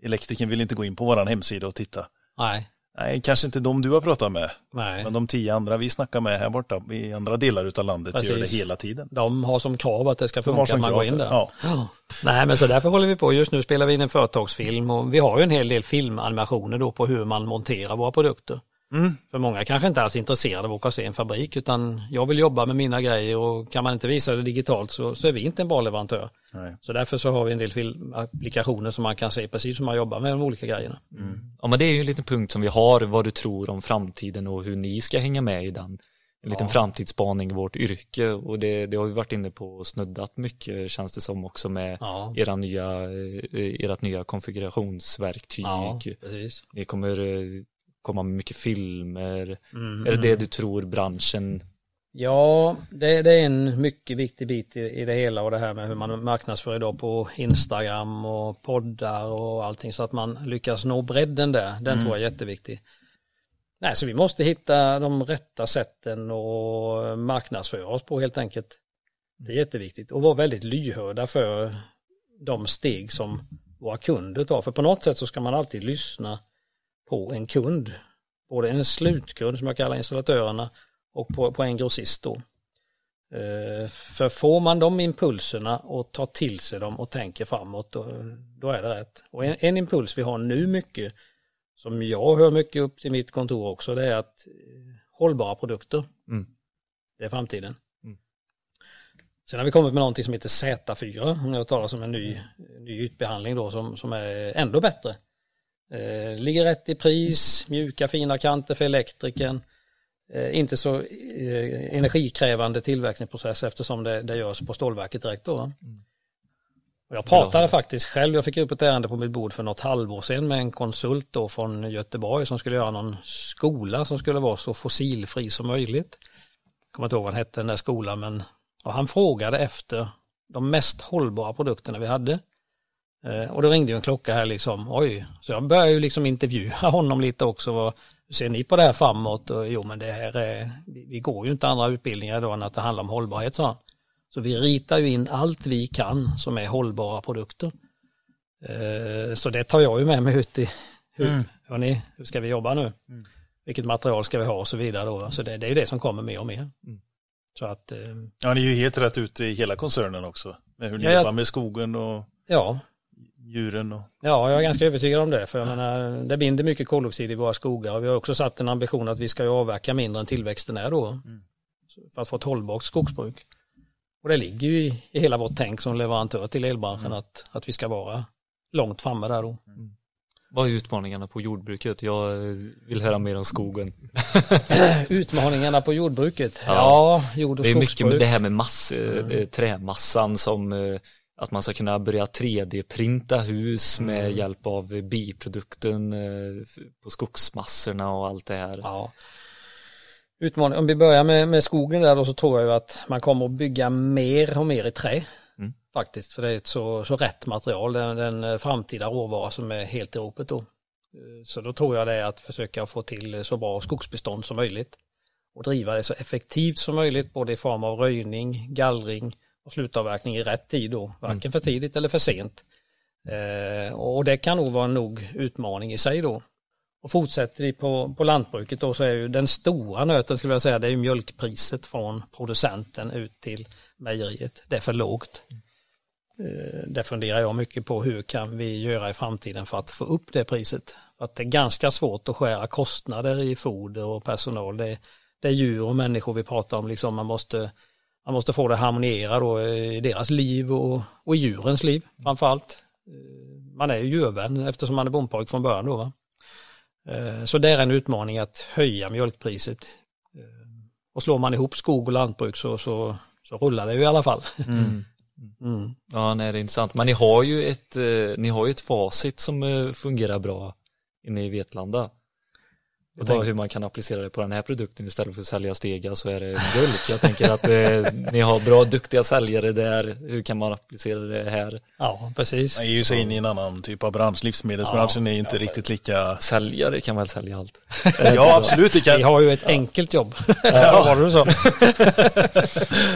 elektrikern vill inte gå in på vår hemsida och titta. Nej. Nej, kanske inte de du har pratat med. Nej. Men de tio andra vi snackar med här borta i andra delar av landet Precis. gör det hela tiden. De har som krav att det ska funka när man går in där. Ja. Ja. Nej men så därför håller vi på. Just nu spelar vi in en företagsfilm och vi har ju en hel del filmanimationer då på hur man monterar våra produkter. Mm. För många kanske inte alls är intresserade av att åka och se en fabrik utan jag vill jobba med mina grejer och kan man inte visa det digitalt så, så är vi inte en bra leverantör. Nej. Så därför så har vi en del filmapplikationer som man kan se precis hur man jobbar med de olika grejerna. Ja men det är ju en liten punkt som vi har, vad du tror om framtiden och hur ni ska hänga med i den. En liten Ja. framtidsspaning i vårt yrke och det, det har vi varit inne på och snuddat mycket känns det som också med Ja, era nya, eh, ert nya konfigurationsverktyg. ja precis. Ni kommer eh, komma med mycket filmer. Mm. Är det det du tror branschen Ja, det, det är en mycket viktig bit i, i det hela och det här med hur man marknadsför idag på Instagram och poddar och allting så att man lyckas nå bredden där. Den tror jag är jätteviktig. Nej, så vi måste hitta de rätta sätten och marknadsföra oss på helt enkelt. Det är jätteviktigt och vara väldigt lyhörda för de steg som våra kunder tar. För på något sätt så ska man alltid lyssna på en kund. Både en slutkund som jag kallar installatörerna och på, på en grossist då. Eh, För får man de impulserna och tar till sig dem och tänker framåt då, då är det rätt. Och en, en impuls vi har nu mycket som jag hör mycket upp till mitt kontor också det är att eh, hållbara produkter. Mm. Det är framtiden. Mm. Sen har vi kommit med någonting som heter Z4 om jag talar som en ny, ny ytbehandling då som, som är ändå bättre. Eh, ligger rätt i pris, mjuka fina kanter för elektrikern. Eh, inte så eh, energikrävande tillverkningsprocess eftersom det, det görs på stålverket direkt då. Och jag pratade faktiskt själv, jag fick upp ett ärende på mitt bord för något halvår sedan med en konsult då från Göteborg som skulle göra någon skola som skulle vara så fossilfri som möjligt. Jag kommer inte ihåg vad den hette den där skolan men han frågade efter de mest hållbara produkterna vi hade. Eh, Och då ringde ju en klocka här liksom, oj, så jag började ju liksom intervjua honom lite också. Vad, hur ser ni på det här framåt? Och, jo men det här är, vi, går ju inte andra utbildningar då än att det handlar om hållbarhet sa han. Så vi ritar ju in allt vi kan som är hållbara produkter. Eh, Så det tar jag ju med mig ut i, hur, Mm. hörni, hur ska vi jobba nu? Mm. Vilket material ska vi ha och så vidare då. Så det, det är ju det som kommer mer och mer. Mm. Så att, eh, Ja, ni är ju helt rätt ute i hela koncernen också. Med hur ni Ja, jobbar med skogen och ja, djuren. Och... Ja, jag är ganska övertygad om det. För jag menar, det binder mycket koldioxid i våra skogar. Och vi har också satt en ambition att vi ska ju avverka mindre än tillväxten är då. För att få ett hållbart skogsbruk. Och det ligger ju i, i hela vårt tänk som leverantör till elbranschen att, att vi ska vara långt framme där då. Vad är utmaningarna på jordbruket? Jag eh, vill höra mer om skogen. Utmaningarna på jordbruket. Ja. Ja, jord och Det är mycket skogsbruk. med det här med mass, Mm. eh, trämassan som eh, att man ska kunna börja 3D-printa hus med Mm. hjälp av biprodukten eh, på skogsmassorna och allt det här. Ja. Utmaning, om vi börjar med, med skogen där då så tror jag ju att man kommer att bygga mer och mer i trä. Mm. Faktiskt, för det är ett så, så rätt material, den, den eh, framtida råvara som är helt i ropet då. Eh, Så då tror jag det är att försöka få till så bra skogsbestånd som möjligt. Och driva det så effektivt som möjligt, både i form av röjning, gallring och slutavverkning i rätt tid då. Varken för tidigt eller för sent. Eh, och det kan nog vara en nog utmaning i sig då. Och fortsätter vi på, på lantbruket då så är ju den stora nöten skulle jag säga det är ju mjölkpriset från producenten ut till mejeriet. Det är för lågt. Eh, Det funderar jag mycket på hur kan vi göra i framtiden för att få upp det priset. För att det är ganska svårt att skära kostnader i foder och personal. Det är, det är djur och människor vi pratar om. Liksom man, måste, man måste få det att harmoniera då i deras liv och, och i djurens liv framför allt. Eh, Man är ju djurvän eftersom man är bondpojk från början då. Va? Eh, Så det är en utmaning att höja mjölkpriset. Eh, Och slår man ihop skog och lantbruk så, så, så rullar det ju i alla fall. Mm. Mm. Ja, nej, det är intressant. Men ni har ju ett, eh, ni har ju ett facit som eh, fungerar bra inne i Vetlanda. Det är bara hur man kan applicera det på den här produkten istället för att sälja stega så är det mjölk. Jag tänker att eh, ni har bra duktiga säljare där. Hur kan man applicera det här? Ja, precis. Man är ju sig in i en annan typ av bransch. Livsmedelsbranschen är ju inte riktigt lika... Säljare kan väl sälja allt. Ja, absolut. Det kan... Vi har ju ett enkelt jobb. Ja. var det så?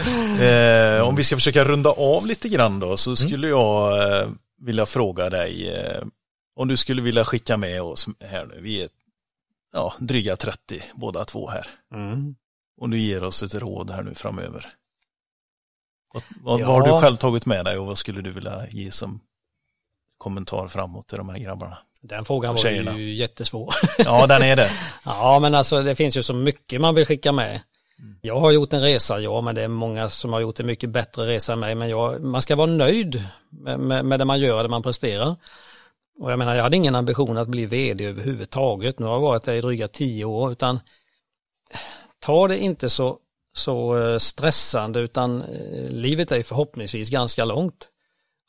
Eh, om vi ska försöka runda av lite grann då så skulle jag eh, vilja fråga dig eh, om du skulle vilja skicka med oss här nu. Vi är ja, dryga 30 båda två här. Mm. Och du ger oss ett råd här nu framöver. Vad, vad, Ja. vad har du själv tagit med dig och vad skulle du vilja ge som kommentar framåt till de här grabbarna? Den frågan var ju jättesvår. Ja, den är det. Ja, men alltså det finns ju så mycket man vill skicka med. Jag har gjort en resa, ja, men det är många som har gjort en mycket bättre resa än mig. Men jag, man ska vara nöjd med, med, med det man gör och det man presterar. Och jag menar, jag hade ingen ambition att bli vd överhuvudtaget. Nu har jag varit där i dryga tio år, utan ta det inte så, så eh, stressande, utan eh, livet är förhoppningsvis ganska långt.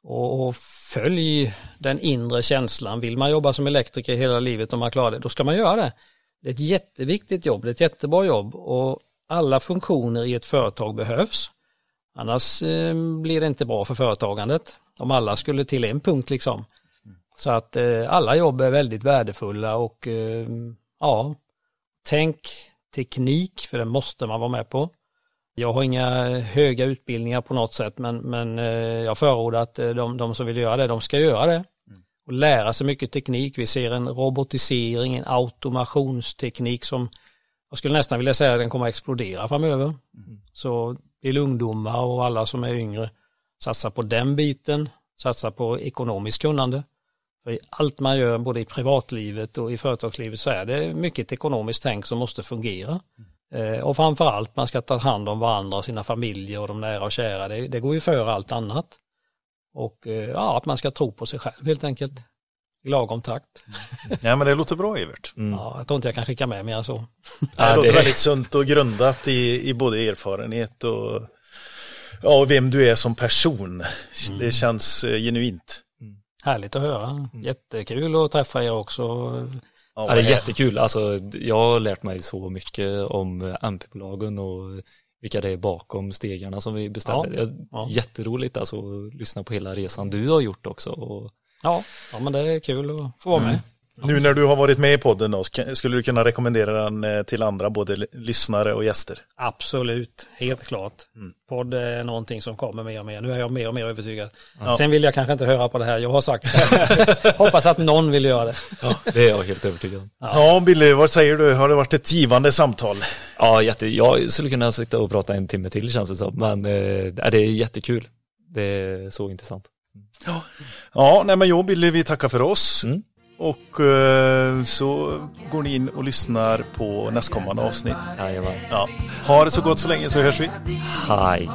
Och, och följ den inre känslan. Vill man jobba som elektriker hela livet om man klarar det, då ska man göra det. Det är ett jätteviktigt jobb, det är ett jättebra jobb och alla funktioner i ett företag behövs. Annars eh, blir det inte bra för företagandet. Om alla skulle till en punkt liksom. Så att eh, alla jobb är väldigt värdefulla och eh, ja, tänk teknik, för det måste man vara med på. Jag har inga höga utbildningar på något sätt, men, men eh, jag förordar att eh, de, de som vill göra det, de ska göra det. Och lära sig mycket teknik. Vi ser en robotisering, en automationsteknik som jag skulle nästan vilja säga att den kommer att explodera framöver. Så vill ungdomar och alla som är yngre satsa på den biten, satsa på ekonomiskt kunnande. För i allt man gör, både i privatlivet och i företagslivet, så är det mycket ekonomiskt tänk som måste fungera. Eh, och framför allt, man ska ta hand om varandra och sina familjer och de nära och kära. Det, det går ju före allt annat. Och eh, ja, att man ska tro på sig själv helt enkelt. I lagom takt. Ja, men det låter bra Evert. Ja, jag tror inte jag kan skicka med mer än så. Det låter väldigt sunt och grundat i, i både erfarenhet och ja, och vem du är som person. Det känns eh, genuint. Härligt att höra. Jättekul att träffa er också. Ja, det är jättekul. Alltså, jag har lärt mig så mycket om MP-bolagen och vilka det är bakom stegarna som vi beställer. Ja, ja. Jätteroligt alltså att lyssna på hela resan du har gjort också. Och, Ja, ja men det är kul att få vara med. Nu när du har varit med i podden då, skulle du kunna rekommendera den eh, till andra, både lyssnare och gäster? Absolut, helt klart. Podd är någonting som kommer mer och mer. Nu är jag mer och mer övertygad. Ja. Sen vill jag kanske inte höra på det här jag har sagt. det. Hoppas att någon vill göra det. det är jag helt övertygad om. Ja, Billy, vad säger du? Har det varit ett givande samtal? Ja, jätte, jag skulle kunna sitta och prata en timme till känns det som. Men eh, det är jättekul. Det är så intressant. Ja, nej men jag och Billy, vi tackar för oss. Mm. Och eh, så går ni in och lyssnar på nästkommande avsnitt. Jajamän. Ja. Ha det så gott så länge så hörs vi. Hej.